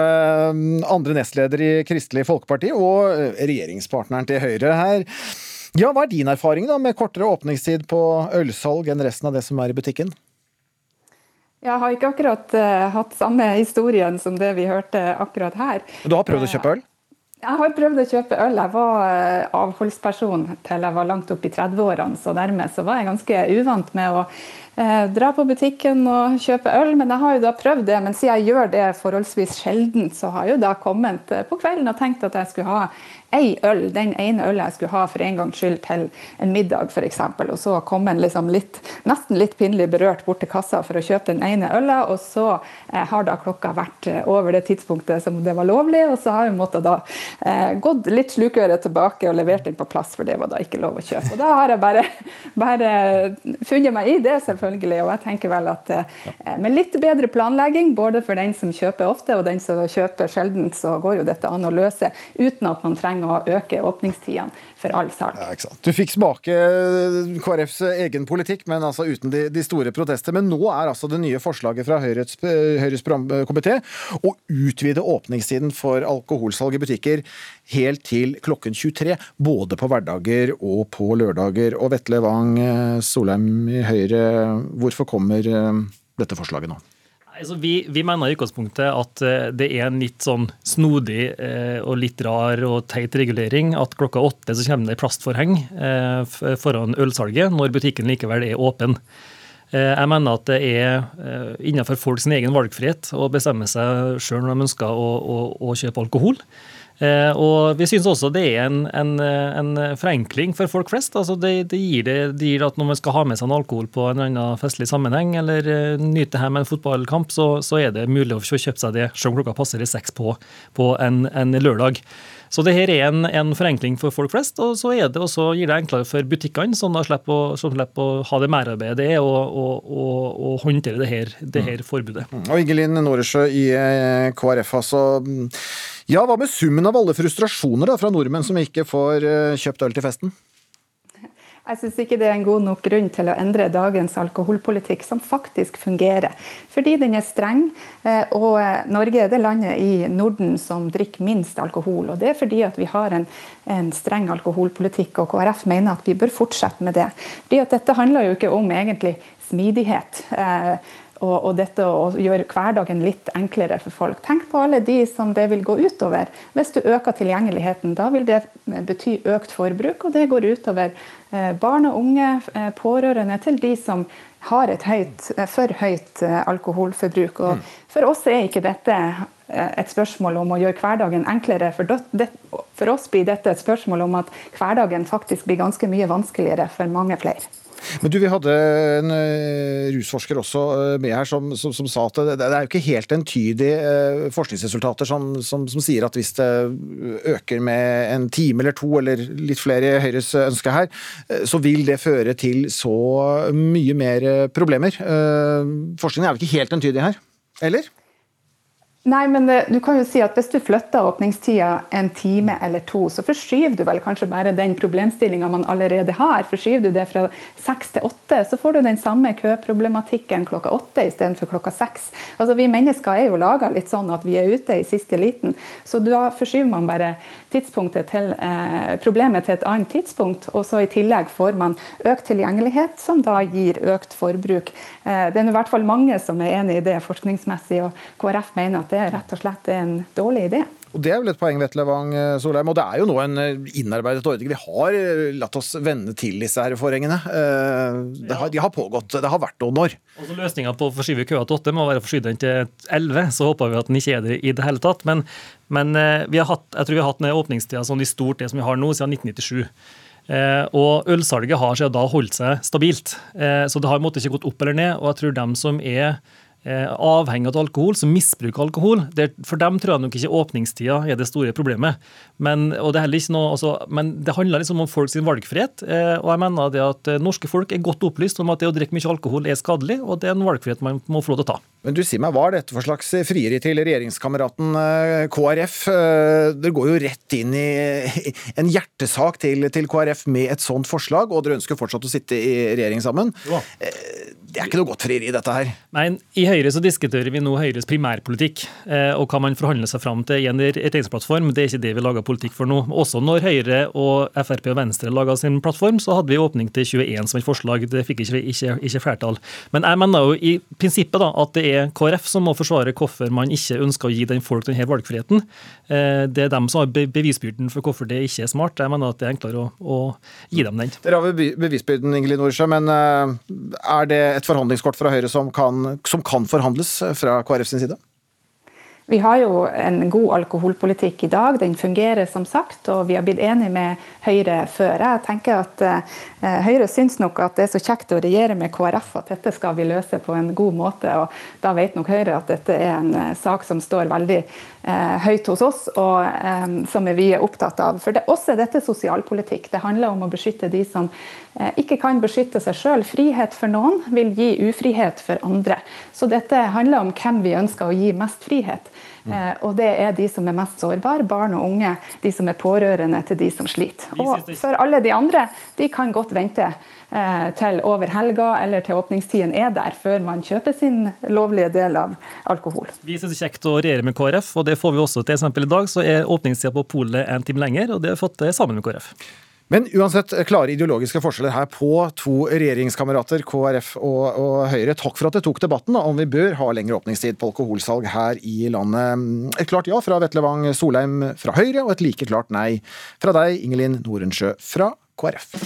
andre nestleder i Kristelig Folkeparti og eh, regjeringspartneren til Høyre her. Ja, Hva er din erfaring da med kortere åpningstid på ølsalg enn resten av det som er i butikken? Jeg har ikke akkurat uh, hatt samme historien som det vi hørte akkurat her. Du har prøvd å kjøpe øl? Jeg har prøvd å kjøpe øl. Jeg var eh, avholdsperson til jeg var langt opp i 30-årene, så dermed så var jeg ganske uvant med å eh, dra på butikken og kjøpe øl. Men jeg har jo da prøvd det, men siden jeg gjør det forholdsvis sjelden, så har jeg jo da kommet eh, på kvelden og tenkt at jeg skulle ha ei øl, den ene ølen jeg skulle ha for en gangs skyld til en middag f.eks. Og så kom en liksom litt, nesten litt pinlig berørt bort til kassa for å kjøpe den ene ølen, og så eh, har da klokka vært eh, over det tidspunktet som det var lovlig, og så har jeg måttet da eh, gått litt slukøret tilbake og levert den på plass, for det var da ikke lov å kjøpe. Og da har jeg bare, bare funnet meg i det, selvfølgelig, og jeg tenker vel at eh, med litt bedre planlegging, både for den som kjøper ofte og den som kjøper sjelden, så går jo dette an å løse uten at man trenger å øke åpningstidene for all salg. Ja, du fikk smake KrFs egen politikk, men altså uten de, de, store protester. Men nå er altså det nye forslaget fra Høyres, Høyres programkomité å utvide åpningstiden for alkoholsalg i butikker helt til klokken 23, både på hverdager og på lørdager. Og Vetle Wang Solheim i Høyre, hvorfor kommer eh, dette forslaget nå? Altså, vi, vi, mener i utgangspunktet at eh, det er en litt sånn snodig eh, og litt rar og teit regulering at klokka åtte så kommer det plastforheng eh, foran ølsalget, når butikken likevel er åpen. Jeg mener at det er innenfor folks egen valgfrihet å bestemme seg sjøl når de ønsker å, å, å kjøpe alkohol. Eh, og Vi synes også det er en, en, en forenkling for folk flest. Altså det, det, gir det, det, gir at Når man skal ha med seg en alkohol på en annen festlig sammenheng, eller uh, nyte med en fotballkamp, så, så, er det mulig å kjøpe seg det selv om klokka passer i seks på, på en, en, lørdag. Så det her er en, en, forenkling for folk flest, og så det gir det enklere for butikkene, som slipper slipper å ha det merarbeidet det er å håndtere det her, det her mm. forbudet. Og Ingelin Noresjø i eh, KrF, altså. Ja, hva med summen av alle frustrasjoner da, fra nordmenn som ikke får eh, kjøpt øl til festen? Jeg syns ikke det er en god nok grunn til å endre dagens alkoholpolitikk, som faktisk fungerer. Fordi den er streng, eh, og Norge er det landet i Norden som drikker minst alkohol. og Det er fordi at vi har en, en streng alkoholpolitikk, og KrF mener at vi bør fortsette med det. Fordi at Dette handler jo ikke om egentlig smidighet. Eh, og, og, dette å gjøre hverdagen litt enklere for folk. Tenk på alle de som det vil gå utover. Hvis du øker tilgjengeligheten, da vil det bety økt forbruk, og det går utover eh, barn og unge, eh, pårørende til de som har et høyt, eh, for høyt alkoholforbruk. Og mm. for oss er ikke dette et spørsmål om å gjøre hverdagen enklere. For oss blir dette et spørsmål om at hverdagen faktisk blir ganske mye vanskeligere for mange flere. Men du, Vi hadde en uh, rusforsker også uh, med her som, som, som, sa at det, det, er jo ikke helt entydige uh, forskningsresultater som, som, sier at hvis det øker med en time eller to, eller litt flere i Høyres ønske her, så vil det føre til så mye mer problemer. Forskningen er vel ikke helt entydig her, eller? Nei, men det, du kan jo si at Hvis du flytter åpningstida en time eller to, så forskyver du vel kanskje bare den problemstillinga man allerede har. Forskyver du det fra seks til åtte, så får du den samme køproblematikken klokka åtte istedenfor klokka seks. Altså, vi mennesker er jo laga litt sånn at vi er ute i siste liten, så da forskyver man bare tidspunktet til eh, problemet til et annet tidspunkt. Og så i tillegg får man økt tilgjengelighet, som da gir økt forbruk. Eh, det er i hvert fall mange som er enig i det forskningsmessig, og KrF mener at det rett og slett er en dårlig idé. Og Det er vel et poeng, Vetle Wang eh, Solheim. Og det er jo nå en eh, innarbeidet ordning. Vi har eh, latt oss vende til disse her forhengene. De har, de har pågått. Det har vært noen år. Også Løsninga på å forskyve køa til åtte må være å forskyve den til elleve. Så håper vi at den ikke er det i det hele tatt. Men, men vi har hatt, jeg tror vi har hatt åpningstida sånn i stort det som vi har nå, siden 1997. Eh, og ølsalget har siden da holdt seg stabilt. Eh, så det har måttet ikke gått opp eller ned. Og jeg tror dem som er avhengig av alkohol, som misbruker alkohol. Det, for dem tror jeg nok ikke åpningstida er det store problemet. Men, og det, noe, altså, men det handler liksom om folks valgfrihet. Eh, og jeg mener det at eh, norske folk er godt opplyst om at det å drikke mye alkohol er skadelig, og det er en valgfrihet man må få lov til å ta. Men du sier meg, Hva er dette for slags frieri til regjeringskameraten KrF? Dere går jo rett inn i en hjertesak til, til KrF med et sånt forslag, og dere ønsker fortsatt å sitte i regjering sammen. Ja. Det er ikke noe godt frieri, dette her. Nei, I Høyre så diskuterer vi nå Høyres primærpolitikk, eh, og hva man forhandler seg fram til i en regjeringsplattform. Det er ikke det vi lager politikk for nå. Også når Høyre og Frp og Venstre laga sin plattform, så hadde vi åpning til 21 som et forslag. Det fikk ikke, ikke, ikke flertall. Men jeg mener jo i prinsippet da, at det er KrF som må forsvare hvorfor man ikke ønsker å gi den folk denne valgfriheten. Eh, det er dem som har bevisbyrden for hvorfor det ikke er smart. Jeg mener at det er enklere å, å gi dem den. Dere har bevisbyrden, Ingelin Orsa, men eh, er det et et forhandlingskort fra Høyre som kan, som kan forhandles fra KrF sin side? Vi har jo en god alkoholpolitikk i dag. Den fungerer som sagt, og vi har blitt enige med Høyre før. Jeg tenker at eh, Høyre syns nok at det er så kjekt å regjere med KrF at dette skal vi løse på en god måte. og Da vet nok Høyre at dette er en eh, sak som står veldig høyt hos oss, og eh, som vi er opptatt av. For det, også dette sosialpolitikk. Det handler om å beskytte de som eh, ikke kan beskytte seg sjøl. Frihet for noen vil gi ufrihet for andre. Så dette handler om hvem vi ønsker å gi mest frihet. Eh, og det er de som er mest sårbare, barn og unge, de som er pårørende til de som sliter. Og for alle de andre, de kan godt vente eh, til over helga eller til åpningstiden er der, før man kjøper sin lovlige del av alkohol. Vi syns det er kjekt å regjere med KrF, og det får vi også til. Eksempel I dag så er åpningstida på polet en time lenger, og det har vi fått til sammen med KrF. Men uansett klare ideologiske forskjeller her på to regjeringskamerater, KrF og, og, Høyre. Takk for at dere tok debatten om vi bør ha lengre åpningstid på alkoholsalg her i landet. Et klart ja fra Vetle Wang Solheim fra Høyre, og et like klart nei fra deg, Ingelin Norensjø fra KrF.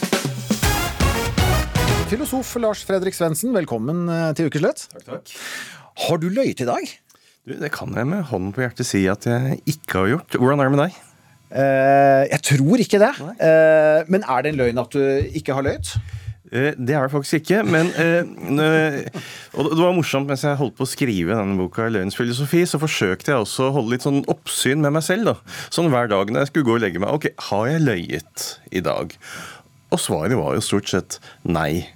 Filosof Lars Fredrik Svendsen, velkommen eh, til Ukeslutt. Takk, takk. Har du løyet i dag? Du, det kan jeg med hånden på hjertet si at jeg ikke har gjort. Hvordan er det med deg? Uh, jeg tror ikke det. Uh, men er det en løgn at du ikke har løyet? Uh, det er det faktisk ikke. Men Og det var morsomt mens jeg holdt på å skrive denne boka, 'Løgnens filosofi', så forsøkte jeg også å holde litt sånn oppsyn med meg selv. da. Sånn hver dag når jeg skulle gå og legge meg. Ok, har jeg løyet i dag? Og svaret var jo stort sett nei.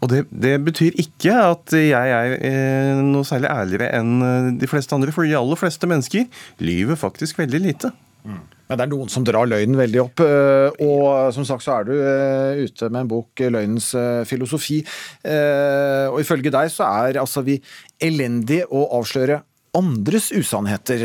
Og det, det, betyr ikke at jeg er eh, noe særlig ærligere enn de fleste andre, for de aller fleste mennesker lyver faktisk veldig lite. Mm. Men det er noen som drar løgnen veldig opp. Eh, og som sagt så er du eh, ute med en bok, 'Løgnens eh, filosofi'. Og ifølge deg så er altså vi elendige å avsløre andres usannheter.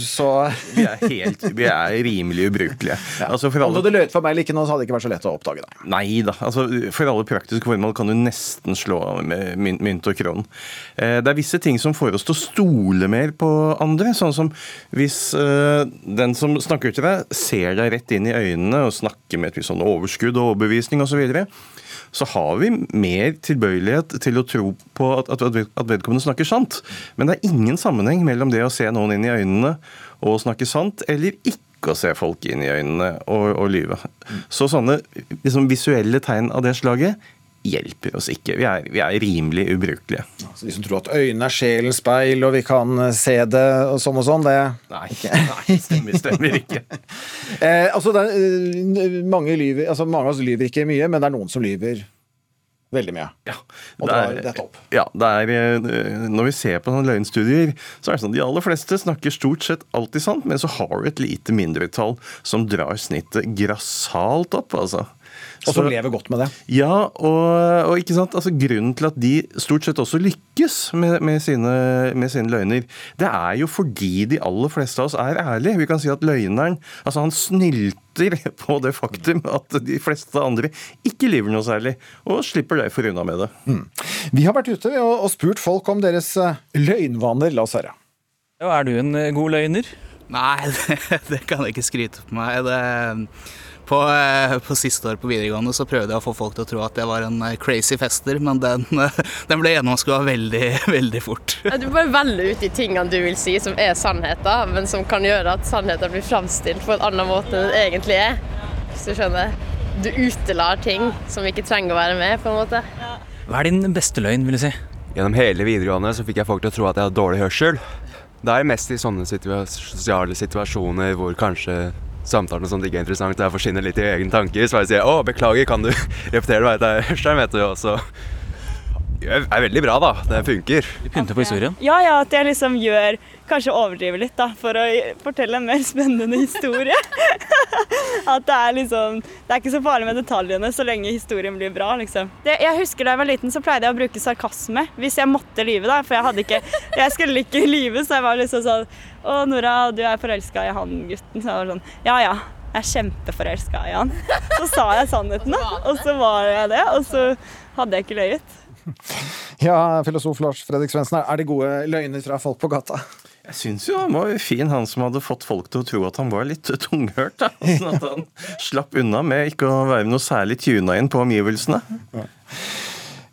Så Vi er helt Vi er rimelig ubrukelige. Ja. Altså Om du hadde løyet for meg eller ikke nå, så hadde det ikke vært så lett å oppdage det. Nei da. Altså, for alle praktiske formål kan du nesten slå med mynt og kron. Det er visse ting som får oss til å stole mer på andre. Sånn som hvis uh, den som snakker til deg, ser deg rett inn i øynene og snakker med et visst sånn overskudd og overbevisning osv. Så, har vi mer tilbøyelighet til å tro på at, at, vedkommende snakker sant. Men det er ingen sammenheng mellom det å se noen inn i øynene og snakke sant, eller ikke å se folk inn i øynene og, og lyve. Så sånne liksom, visuelle tegn av det slaget hjelper oss ikke. Vi er, vi er rimelig ubrukelige. Så De som tror at øynene er sjelens speil, og vi kan se det og sånn og sånn, det Nei, nei stemmer, stemmer ikke. eh, altså, er, mange, lyver, altså, mange av oss lyver ikke mye, men det er noen som lyver veldig mye. Ja, dette opp. Ja, det er, når vi ser på sånne løgnstudier, så er det sånn de aller fleste snakker stort sett alltid sant, men så har du et lite mindretall som drar snittet grassat opp, altså. Og som lever godt med det. Ja, og, og ikke sant, altså grunnen til at de stort sett også lykkes med, med, sine, med, sine, løgner, det er jo fordi de aller fleste av oss er ærlige. Vi kan si at løgneren altså han snylter på det faktum at de fleste andre ikke lyver noe særlig, og slipper derfor unna med det. Mm. Vi har vært ute og spurt folk om deres eh, løgnvaner. La oss høre. Er du en eh, god løgner? Nei, det, det kan jeg ikke skryte på meg. Det på, eh, på, siste år på videregående så prøvde jeg å få folk til å tro at jeg var en eh, crazy fester, men den, den ble gjennomskua veldig, veldig fort. Du bare velger ut de tingene du vil si som er sannheter, men som kan gjøre at sannheten blir framstilt på en annen måte enn det egentlig er. Hvis du skjønner. Du utelar ting som ikke trenger å være med, på en måte. Hva er din beste løgn, vil du si? Gjennom hele videregående så fikk jeg folk til å tro at jeg hadde dårlig hørsel. Det er mest i sånne sosiale situasjoner hvor kanskje samtalen og sånt ikke er interessant, og jeg forsvinner litt i egne tanker, så bare sier jeg 'Å, beklager, kan du repetere hva det? Er Ørstein', vet du, og så det er veldig bra, da. Det funker. Du pynter på historien? Ja, ja, at jeg liksom gjør Kanskje overdriver litt, da, for å fortelle en mer spennende historie. at det er liksom Det er ikke så farlig med detaljene så lenge historien blir bra, liksom. Det, jeg husker da jeg var liten, så pleide jeg å bruke sarkasme hvis jeg måtte lyve, da. For jeg hadde ikke Jeg skulle ikke lyve, så jeg var liksom sånn Å, Nora, du er forelska i han gutten. Så jeg var sånn Ja ja. Jeg er kjempeforelska i han. Så sa jeg sannheten, da. Og så var jeg det. Og så hadde jeg ikke løyet. Ja, filosof Lars Fredrik Svendsen, er det gode løgner fra folk på gata? Jeg syns jo han var fin, han som hadde fått folk til å tro at han var litt tunghørt. da. Sånn at han slapp unna med ikke å være noe særlig tuna inn på omgivelsene. Ja.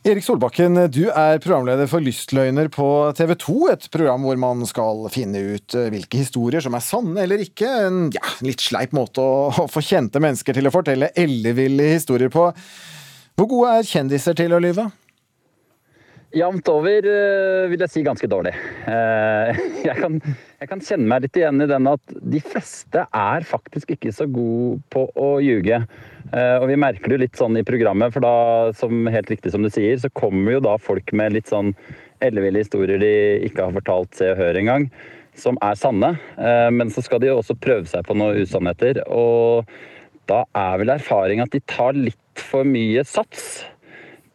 Erik Solbakken, du er programleder for Lystløgner på TV 2. Et program hvor man skal finne ut eh, hvilke historier som er sanne eller ikke. En ja, litt sleip måte å få kjente mennesker til å fortelle elleville historier på. Hvor gode er kjendiser til å lyve? Jevnt over eh, vil jeg si ganske dårlig. Eh, jeg kan, jeg kan, kjenne meg litt igjen i den at de fleste er faktisk ikke så gode på å ljuge. Eh, og vi merker det litt sånn i programmet, for da, som helt riktig som du sier, så kommer jo da folk med litt sånn elleville historier de ikke har fortalt Se og Hør engang, som er sanne. Men så skal de jo også prøve seg på noen usannheter. Og da er vel erfaring at de tar litt for mye sats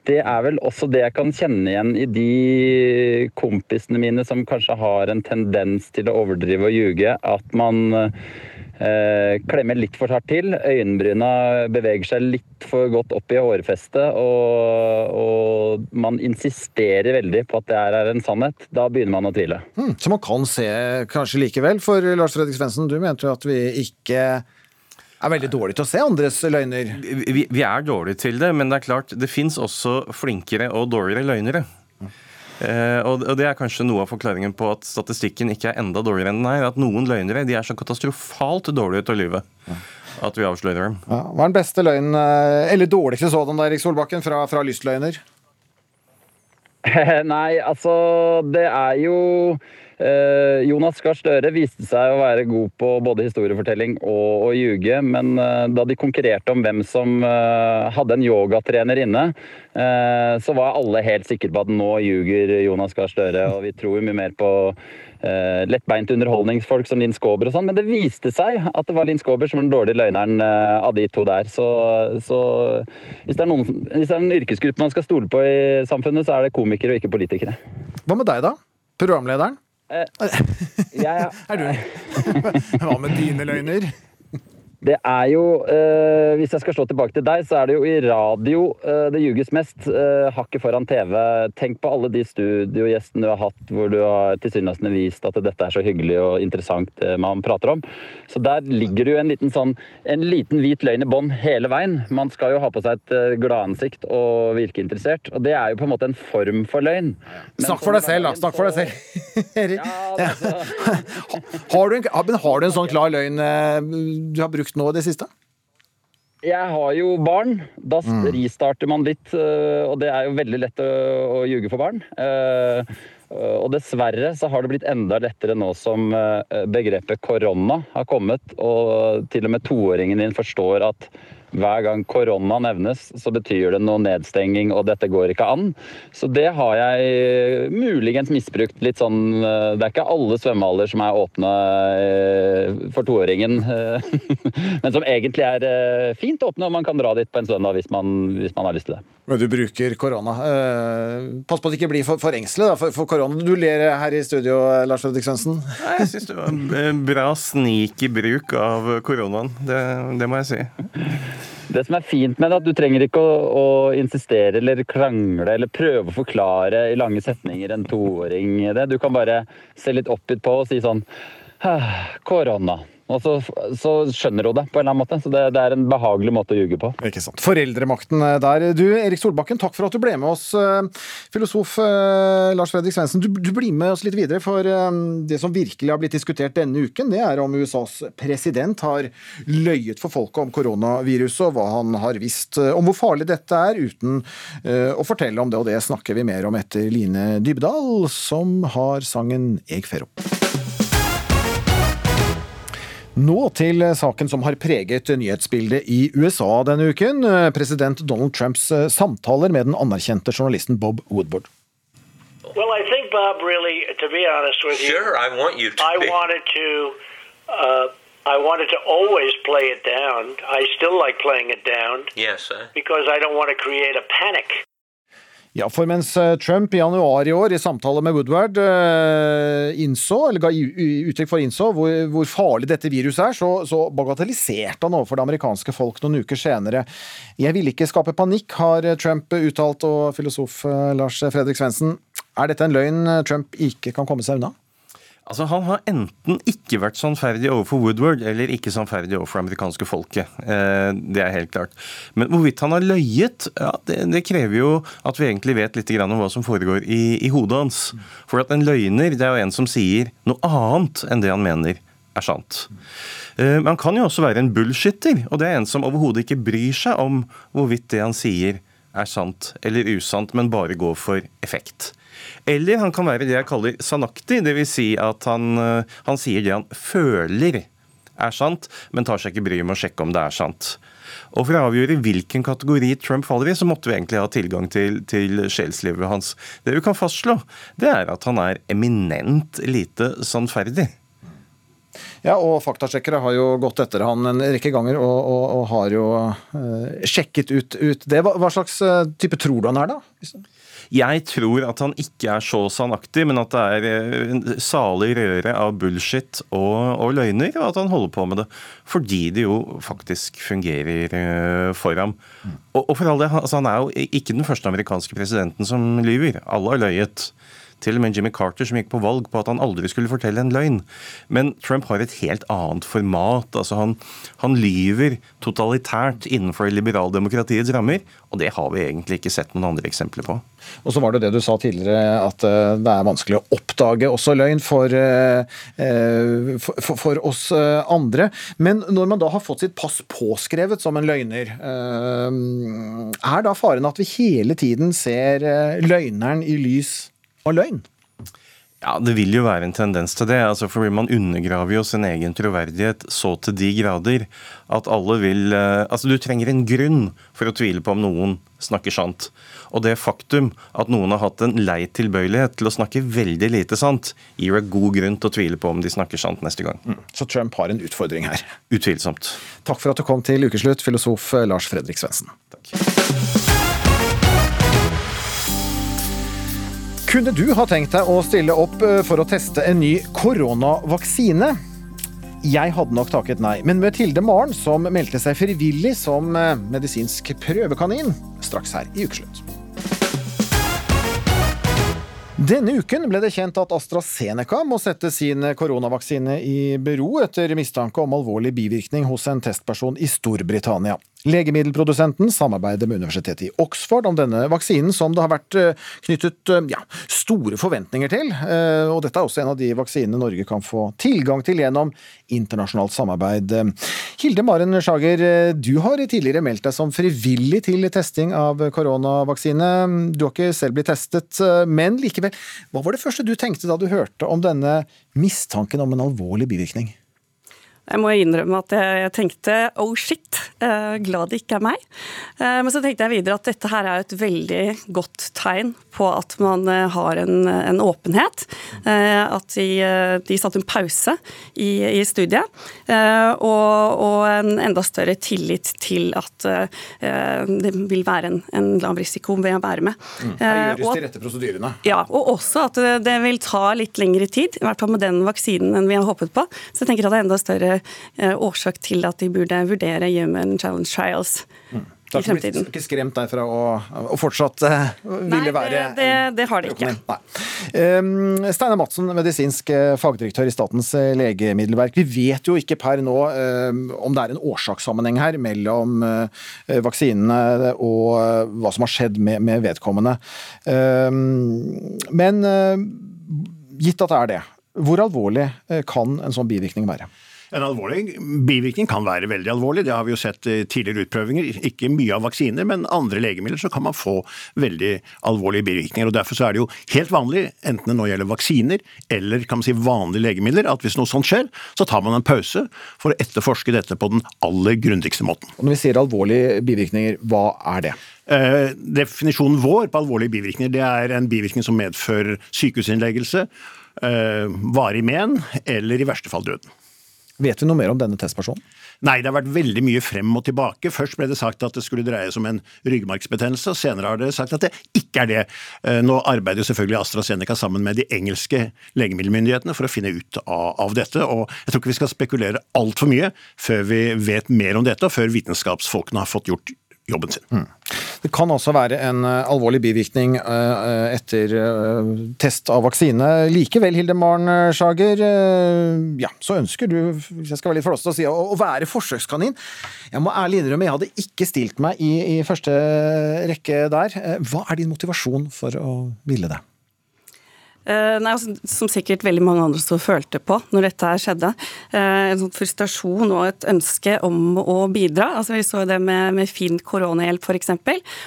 det er vel også det jeg kan kjenne igjen i de kompisene mine som kanskje har en tendens til å overdrive og ljuge. At man eh, klemmer litt for hardt til. Øyenbryna beveger seg litt for godt opp i hårfestet, og, og man insisterer veldig på at det her er en sannhet. Da begynner man å tvile. Hmm, så man kan se kanskje likevel, for Lars Fredrik Svendsen, du mente jo at vi ikke er veldig dårlige til å se andres løgner. Vi, vi er dårlige til det, men det er klart, det fins også flinkere og dårligere løgnere. Uh, og det er kanskje noe av forklaringen på at statistikken ikke er enda dårligere enn den er. At noen løgnere de er så katastrofalt dårlige til å lyve at vi avslører dem. Ja, hva er den beste løgnen, eh, eller dårligste sådan Erik Solbakken, fra, fra lystløgner? Nei, altså det er jo Jonas Gahr Støre viste seg å være god på både historiefortelling og å ljuge, men eh, da de konkurrerte om hvem som eh, hadde en yogatrener inne, eh, så var alle helt sikre på at nå ljuger Jonas Gahr Støre, og vi tror mye mer på eh, lettbeint underholdningsfolk som Linn Skåber og sånn, men det viste seg at det var Linn Skåber som var den dårlige løgneren eh, av de to der. Så, så hvis, det noen, hvis det er en yrkesgruppe man skal stole på i samfunnet, så er det komikere og ikke politikere. Hva med deg, da? Programlederen? Jeg, er du Hva med dine løgner? Det er jo, eh, Hvis jeg skal slå tilbake til deg, så er det jo i radio eh, det ljuges mest. Eh, hakket foran TV. Tenk på alle de studiogjestene du har hatt hvor du har tilsynelatende vist at dette er så hyggelig og interessant det man prater om. Så der ligger det jo en liten, sånn, en liten hvit løgn i bånn hele veien. Man skal jo ha på seg et eh, gladansikt og virke interessert. Og det er jo på en måte en form for løgn. Men Snakk for deg selv, da. Snakk for deg selv. Erik. Har, du en, men har du en sånn klar løgn eh, du har brukt nå i det siste? Jeg har jo barn. Da Mm. ristarter man litt, øh, og det er jo veldig lett å, å ljuge for barn. Eh, Og dessverre så har det blitt enda lettere nå som eh, begrepet korona har kommet, og til og med toåringen din forstår at hver gang korona nevnes, så betyr det noe nedstenging, og dette går ikke an. Så det har jeg muligens misbrukt litt sånn eh, Det er ikke alle svømmehaller som er åpne eh, for toåringen, eh, men som egentlig er fint åpne, og man kan dra dit på en søndag hvis man, hvis man har lyst til det. Men du bruker korona. Pass på at det ikke blir for, for engstelig da, for, for korona. Du ler her i studio, Lars Fredrik Svendsen. Jeg syns det var en snik i bruk av koronaen. Det, det må jeg si. Det som er fint med det, er at du trenger ikke å, å insistere eller krangle eller prøve å forklare i lange setninger en toåring det. Du kan bare se litt oppgitt på og si sånn «Ah, Korona. Og så, så skjønner hun det på en eller annen måte. Så det, det er en behagelig måte å ljuge på. Ikke sant. Foreldremakten eh, der. Du, Erik Solbakken, takk for at du ble med oss. eh, Filosof eh, Lars Fredrik Svendsen, du, du blir med oss litt videre. For det som virkelig har blitt diskutert denne uken, det er om USAs president har løyet for folket om koronaviruset, og hva han har visst om hvor farlig dette er, uten å fortelle om det. Og det snakker vi mer om etter Line Dybdahl, som har sangen Eg fer opp. Nå til saken som har preget nyhetsbildet i USA denne uken. President Donald Trumps eh, samtaler med den anerkjente journalisten Bob Woodward. Well, I think Bob really, to be honest with you, Sure, I want you to I be. wanted to, uh, I wanted to always play it down. I still like playing it down Yes, sir. because I don't want to create a panic. Ja, for mens eh, Trump i januar i år i samtale med Woodward eh, innså, eller ga uttrykk for innså, hvor, hvor farlig dette viruset er, så, så bagatelliserte han overfor det amerikanske folk noen uker senere. Jeg ville ikke skape panikk, har Trump uttalt, og filosof eh, Lars Fredrik Svendsen. Er dette en løgn eh, Trump ikke kan komme seg unna? Altså, Han har enten ikke vært sannferdig overfor Woodward, eller ikke sannferdig overfor det amerikanske folket. Eh, det er helt klart. Men hvorvidt han har løyet, ja, det, det krever jo at vi egentlig vet litt om hva som foregår i, i hodet hans. For at en løgner det er jo en som sier noe annet enn det han mener er sant. Eh, Men han kan jo også være en bullshitter, og det er en som overhodet ikke bryr seg om hvorvidt det han sier er sant eller usant, men bare går for effekt. Eller han kan være det jeg kaller sanaktig, dvs. Si at han, eh, han sier det han føler er sant, men tar seg ikke bryet med å sjekke om det er sant. Og For å avgjøre hvilken kategori Trump faller i, så måtte vi egentlig ha tilgang til, til sjelslivet hans. Det vi kan fastslå, det er at han er eminent lite sannferdig. Ja, og faktasjekkere har jo gått etter han en rekke ganger og, og, og har jo uh, sjekket ut, ut det. Hva, slags uh, type tror du han er, da? Jeg tror at han ikke er så sannaktig, men at det er eh, en salig røre av bullshit og, og, løgner, og at han holder på med det fordi det jo faktisk fungerer for ham. Og, og for all det, altså, Han er jo ikke den første amerikanske presidenten som lyver. Alle har løyet. Til og med Jimmy Carter som gikk på valg på at han aldri skulle fortelle en løgn. Men Trump har et helt annet format. altså Han, han lyver totalitært innenfor liberaldemokratiets rammer, og det har vi egentlig ikke sett noen andre eksempler på. Og så var det det du sa tidligere, at eh, det er vanskelig å oppdage også løgn for, eh, eh, for, for, oss andre. Men når man da har fått sitt pass påskrevet som en løgner, er da faren at vi hele tiden ser løgneren i lys og løgn? Ja, Det vil jo være en tendens til det. altså fordi Man undergraver jo sin egen troverdighet så til de grader at alle vil eh, Altså, Du trenger en grunn for å tvile på om noen snakker sant. Og det faktum at noen har hatt en lei tilbøyelighet til å snakke veldig lite sant, gir deg god grunn til å tvile på om de snakker sant neste gang. Mm. Så Trump har en utfordring her? Utvilsomt. Takk for at du kom til ukeslutt, filosof Lars Fredrik Svendsen. Kunne du ha tenkt deg å stille opp eh, for å teste en ny koronavaksine? Jeg hadde nok takket nei, men møt Hilde Maren, som meldte seg frivillig som eh, medisinsk prøvekanin, straks her i Ukeslutt. Denne uken ble det kjent at AstraZeneca må sette sin koronavaksine i bero etter mistanke om alvorlig bivirkning hos en testperson i Storbritannia. Legemiddelprodusenten samarbeider med universitetet i Oxford om denne vaksinen, som det har vært eh, knyttet eh, ja, store forventninger til. Eh, og dette er også en av de vaksinene Norge kan få tilgang til gjennom internasjonalt samarbeid. Hilde Maren Sjager, du har tidligere meldt deg som frivillig til testing av koronavaksine. Du har ikke selv blitt testet, men likevel. Hva var det første du tenkte da du hørte om denne mistanken om en alvorlig bivirkning? Jeg må innrømme at jeg tenkte oh shit, eh, glad det ikke er meg. Eh, men så tenkte jeg videre at dette her er et veldig godt tegn på at man eh, har en, en åpenhet. At de, de satte en pause i, i studiet. Og, og, en enda større tillit til at det vil være en, en lav risiko ved å være med. Mm. Her gjøres de rette prosedyrene. Ja, og også at det vil ta litt lengre tid, i hvert fall med den vaksinen enn vi har håpet på. Så jeg tenker at det er enda større årsak til at de burde vurdere Human Challenge Trials. Mm. Det har ikke, ikke skremt deg fra å, å fortsatt uh, ville være Nei, det, det, det, har det ikke. Um, Steinar Madsen, medisinsk eh, fagdirektør i Statens legemiddelverk. Vi vet jo ikke per nå um, om det er en årsakssammenheng her mellom uh, vaksinene og uh, hva som har skjedd med, med vedkommende. Um, men gitt at det er det, hvor alvorlig kan en sånn bivirkning være? En alvorlig bivirkning kan være veldig alvorlig, det har vi jo sett i tidligere utprøvinger. Ikke mye av vaksiner, men andre legemidler så kan man få veldig alvorlige bivirkninger. og Derfor så er det jo helt vanlig, enten det nå gjelder vaksiner eller kan man si vanlige legemidler, at hvis noe sånt skjer, så tar man en pause for å etterforske dette på den aller grundigste måten. Og Når vi sier alvorlige bivirkninger, hva er det? Eh, definisjonen vår på alvorlige bivirkninger det er en bivirkning som medfører sykehusinnleggelse, eh, varig men eller i verste fall døden. Vet vi noe mer om denne testpersonen? Nei, det har vært veldig mye frem og tilbake. Først ble det sagt at det skulle dreie seg om en ryggmargsbetennelse, og senere har det sagt at det ikke er det. Eh, nå arbeider selvfølgelig AstraZeneca sammen med de engelske legemiddelmyndighetene for å finne ut av dette, og jeg tror ikke vi skal spekulere altfor mye før vi vet mer om dette, og før vitenskapsfolkene har fått gjort jobben sin. Mm. Det kan også være en uh, alvorlig bivirkning uh, etter uh, test av vaksine. Likevel, Hilde Maren Sjager, ja, så ønsker du hvis jeg skal være litt flåsete å si, å, være forsøkskanin. Jeg må ærlig innrømme, jeg hadde ikke stilt meg i, i første rekke der. Hva er din motivasjon for å ville det? Uh, nei, altså, som sikkert veldig mange andre så følte på når dette her skjedde. Uh, en sånn frustrasjon og et ønske om å bidra. Altså, vi så det med, med fin koronahjelp f.eks.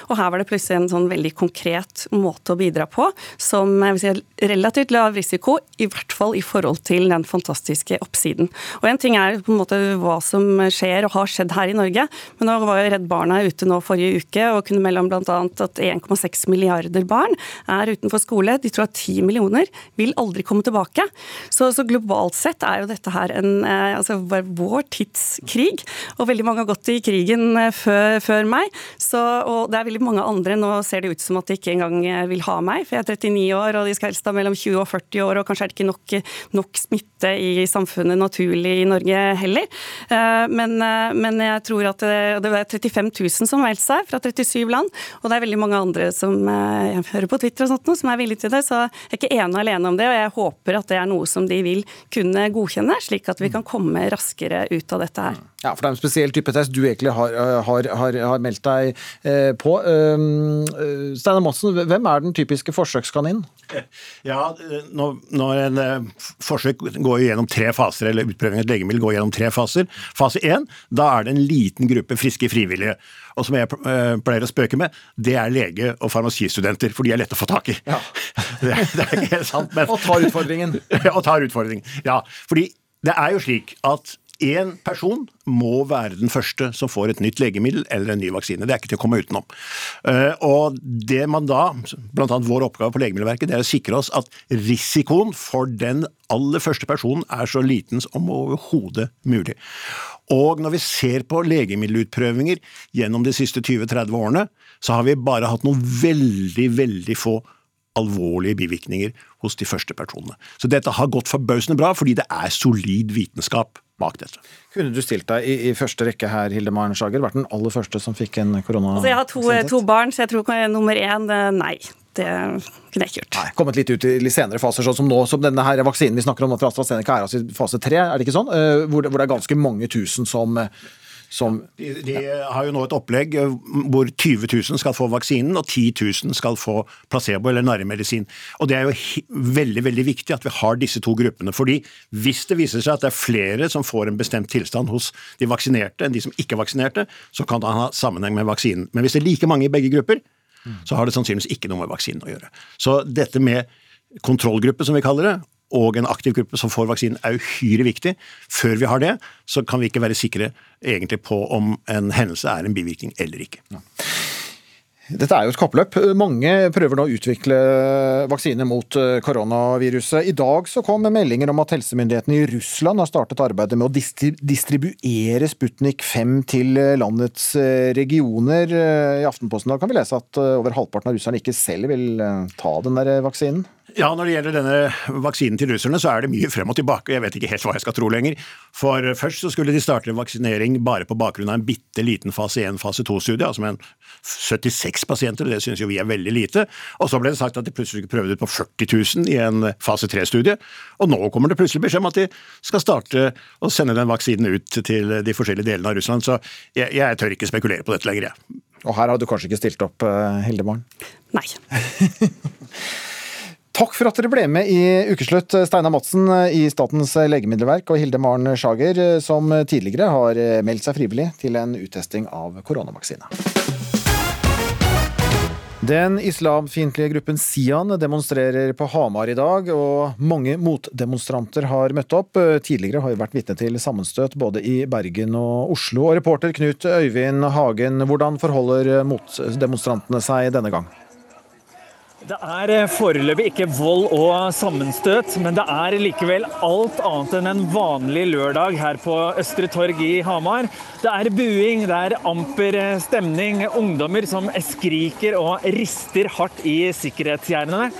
Og her var det plutselig en sånn veldig konkret måte å bidra på, som jeg vil si, relativt lav risiko, i hvert fall i forhold til den fantastiske oppsiden. Og En ting er på en måte hva som skjer og har skjedd her i Norge, men nå var jo Redd Barna ute nå forrige uke og kunne melde om bl.a. at 1,6 milliarder barn er utenfor skole. De tror at 10 millioner personer vil aldri komme tilbake. Så, så globalt sett er jo dette her en, eh, altså vår tids krig. Og veldig mange har gått i krigen eh, før, før meg. Så, og det er veldig mange andre. Nå ser det ut som at de ikke engang eh, vil ha meg, for jeg er 39 år, og de skal helst ha mellom 20 og 40 år, og kanskje er det ikke nok, nok smitte i samfunnet naturlig i Norge heller. Men, men jeg tror at det, var 35 000 som meldte seg fra 37 land, og det er veldig mange andre som jeg hører på Twitter og sånt, som er villige til det. Så jeg er ikke ene og alene om det, og jeg håper at det er noe som de vil kunne godkjenne, slik at vi kan komme raskere ut av dette her. Ja, for det er en spesiell type test du egentlig har, har, har, har meldt deg eh, på. Um, Steinar Madsen, hvem er den typiske forsøkskaninen? Ja, når, når en forsøk går gjennom tre faser, eller utprøving av et legemiddel går gjennom tre faser. Fase én, da er det en liten gruppe friske frivillige. Og som jeg pleier å spøke med, det er lege- og farmasistudenter, for de er lette å få tak i. Ja. det, er, det, er, ikke helt sant, men Og tar utfordringen. og tar utfordringen. Ja, fordi det er jo slik at én person må være den første som får et nytt legemiddel eller en ny vaksine. Det er ikke til å komme utenom. Eh, og det man da, bl.a. vår oppgave på Legemiddelverket, det er å sikre oss at risikoen for den aller første personen er så liten som overhodet mulig. Og når vi ser på legemiddelutprøvinger gjennom de siste 20-30 årene, så har vi bare hatt noen veldig, veldig få alvorlige bivirkninger hos de første personene. Så dette har gått forbausende bra, fordi det er solid vitenskap bak dette. Kunne du stilt deg i, i første rekke her, Hilde Maren Schager? Vært den aller første som fikk en korona? Altså, jeg har to, to, barn, så jeg tror nummer én nei. Det kunne jeg ikke gjort. Nei, kommet litt ut i litt senere faser, sånn som nå, som denne her vaksinen vi snakker om at AstraZeneca er altså i fase tre, er det ikke sånn? Hvor det, hvor det er ganske mange tusen som som de, de, har jo nå et opplegg hvor 20 000 skal få vaksinen, og 10 000 skal få placebo eller narremedisin. Og Det er jo veldig veldig viktig at vi har disse to gruppene. fordi Hvis det viser seg at det er flere som får en bestemt tilstand hos de vaksinerte enn de som ikke er vaksinerte, så kan det ha sammenheng med vaksinen. Men hvis det er like mange i begge grupper, så har det sannsynligvis ikke noe med vaksinen å gjøre. Så dette med kontrollgruppe, som vi kaller det, og en aktiv gruppe som får vaksinen, er uhyre viktig. Før vi har det, så kan vi ikke være sikre egentlig på om en hendelse er en bivirkning eller ikke. Ja. Dette er jo et kappløp. Mange prøver nå å utvikle vaksine mot eh, koronaviruset. I dag så kom meldinger om at helsemyndighetene i Russland har startet arbeidet med å distribuere Sputnik 5 til eh, landets eh, regioner. I Aftenposten da kan vi lese at over halvparten av russerne ikke selv vil ta den der vaksinen. Ja, Når det gjelder denne vaksinen til russerne, så er det mye frem og tilbake. Jeg vet ikke helt hva jeg skal tro lenger. For først så skulle de starte vaksinering bare på bakgrunn av en bitte liten fase 1, fase 2-studie, altså med 76 pasienter, og det syns jo vi er veldig lite. Og så ble det sagt at de plutselig skulle prøve det på 40 000 i en fase 3-studie. Og nå kommer det plutselig beskjed om at de skal starte å sende den vaksinen ut til de forskjellige delene av Russland. Så jeg, jeg tør ikke spekulere på dette lenger, jeg. Og her har du kanskje ikke stilt opp, Hildemaren? Nei. Takk for at dere ble med i Ukeslutt, Steinar Madsen i Statens legemiddelverk og Hilde Maren Sjager, som tidligere har meldt seg frivillig til en uttesting av koronavaksine. Den islamfiendtlige gruppen Sian demonstrerer på Hamar i dag, og mange motdemonstranter har møtt opp. Tidligere har vi vært vitne til sammenstøt både i Bergen og Oslo. Og reporter Knut Øyvind Hagen, hvordan forholder motdemonstrantene seg denne gang? Det er eh, foreløpig ikke vold og sammenstøt, men det er likevel alt annet enn en vanlig lørdag her på Østre Torg i Hamar. Det er buing, det er amper eh, stemning, ungdommer som skriker og rister hardt i sikkerhetsgjerdene.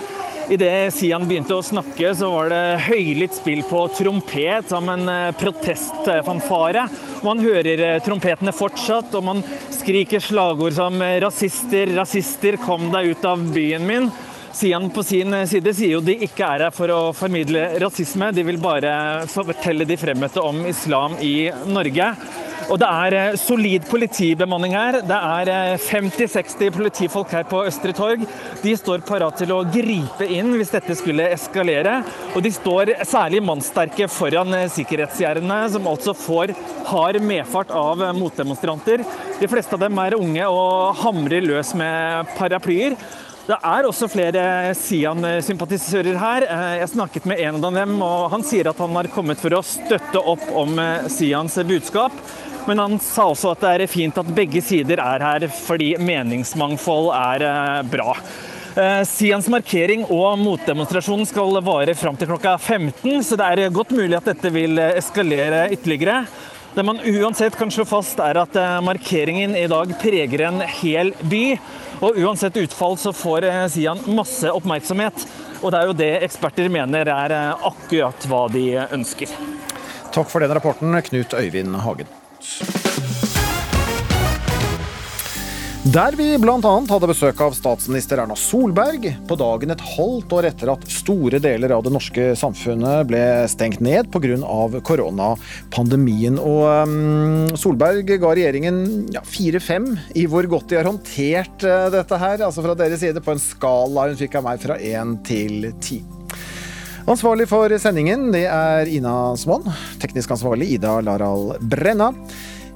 Idet Sian begynte å snakke, så var det høylytt spill på trompet som en eh, protestfanfare. Man hører trompetene fortsatt, og man skriker slagord som 'rasister, rasister, kom deg ut av byen min'. Sian på sin side sier jo de ikke er her for å formidle rasisme, de vil bare fortelle de fremmøtte om islam i Norge. Og det er eh, solid politibemanning her. Det er 50-60 eh, politifolk her på Østre Torg. De står parat til å gripe inn hvis dette skulle eskalere. Og de står særlig mannsterke foran eh, sikkerhetsgjerdene, som altså får hard medfart av motdemonstranter. De fleste av dem er unge og hamrer løs med paraplyer. Det er også flere Sian-sympatisører her. Jeg snakket med en av dem, og han sier at han har kommet for å støtte opp om Sians budskap. Men han sa også at det er fint at begge sider er her fordi meningsmangfold er eh, bra. Eh, Sians markering og motdemonstrasjonen skal vare fram til klokka 15, så det er godt mulig at dette vil eh, eskalere ytterligere. Det man uansett kan slå fast, er at eh, markeringen i dag preger en hel by. Og uansett utfall så får eh, Sian masse oppmerksomhet. Og det er jo det eksperter mener er eh, akkurat hva de ønsker. Takk for den rapporten, Knut Øyvind Hagen. Der vi bl.a. hadde besøk av statsminister Erna Solberg på dagen et halvt år etter at store deler av det norske samfunnet ble stengt ned pga. koronapandemien. Og um, Solberg ga regjeringen ja, fire-fem i hvor godt de har håndtert uh, dette her, altså fra deres side, på en skala hun fikk av meg fra én til ti. Ansvarlig for sendingen det er Ina Swann. Teknisk ansvarlig Ida Laral Brenna.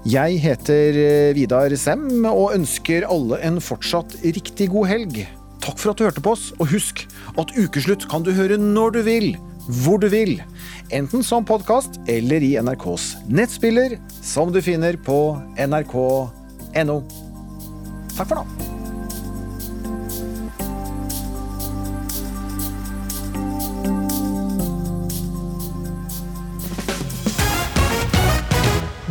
Jeg heter eh, Vidar Sem og ønsker alle en fortsatt riktig god helg. Takk for at du hørte på oss, og husk at Ukeslutt kan du høre når du vil, hvor du vil. Enten som podkast eller i NRKs nettspiller, som du finner på nrk.no. Takk for nå.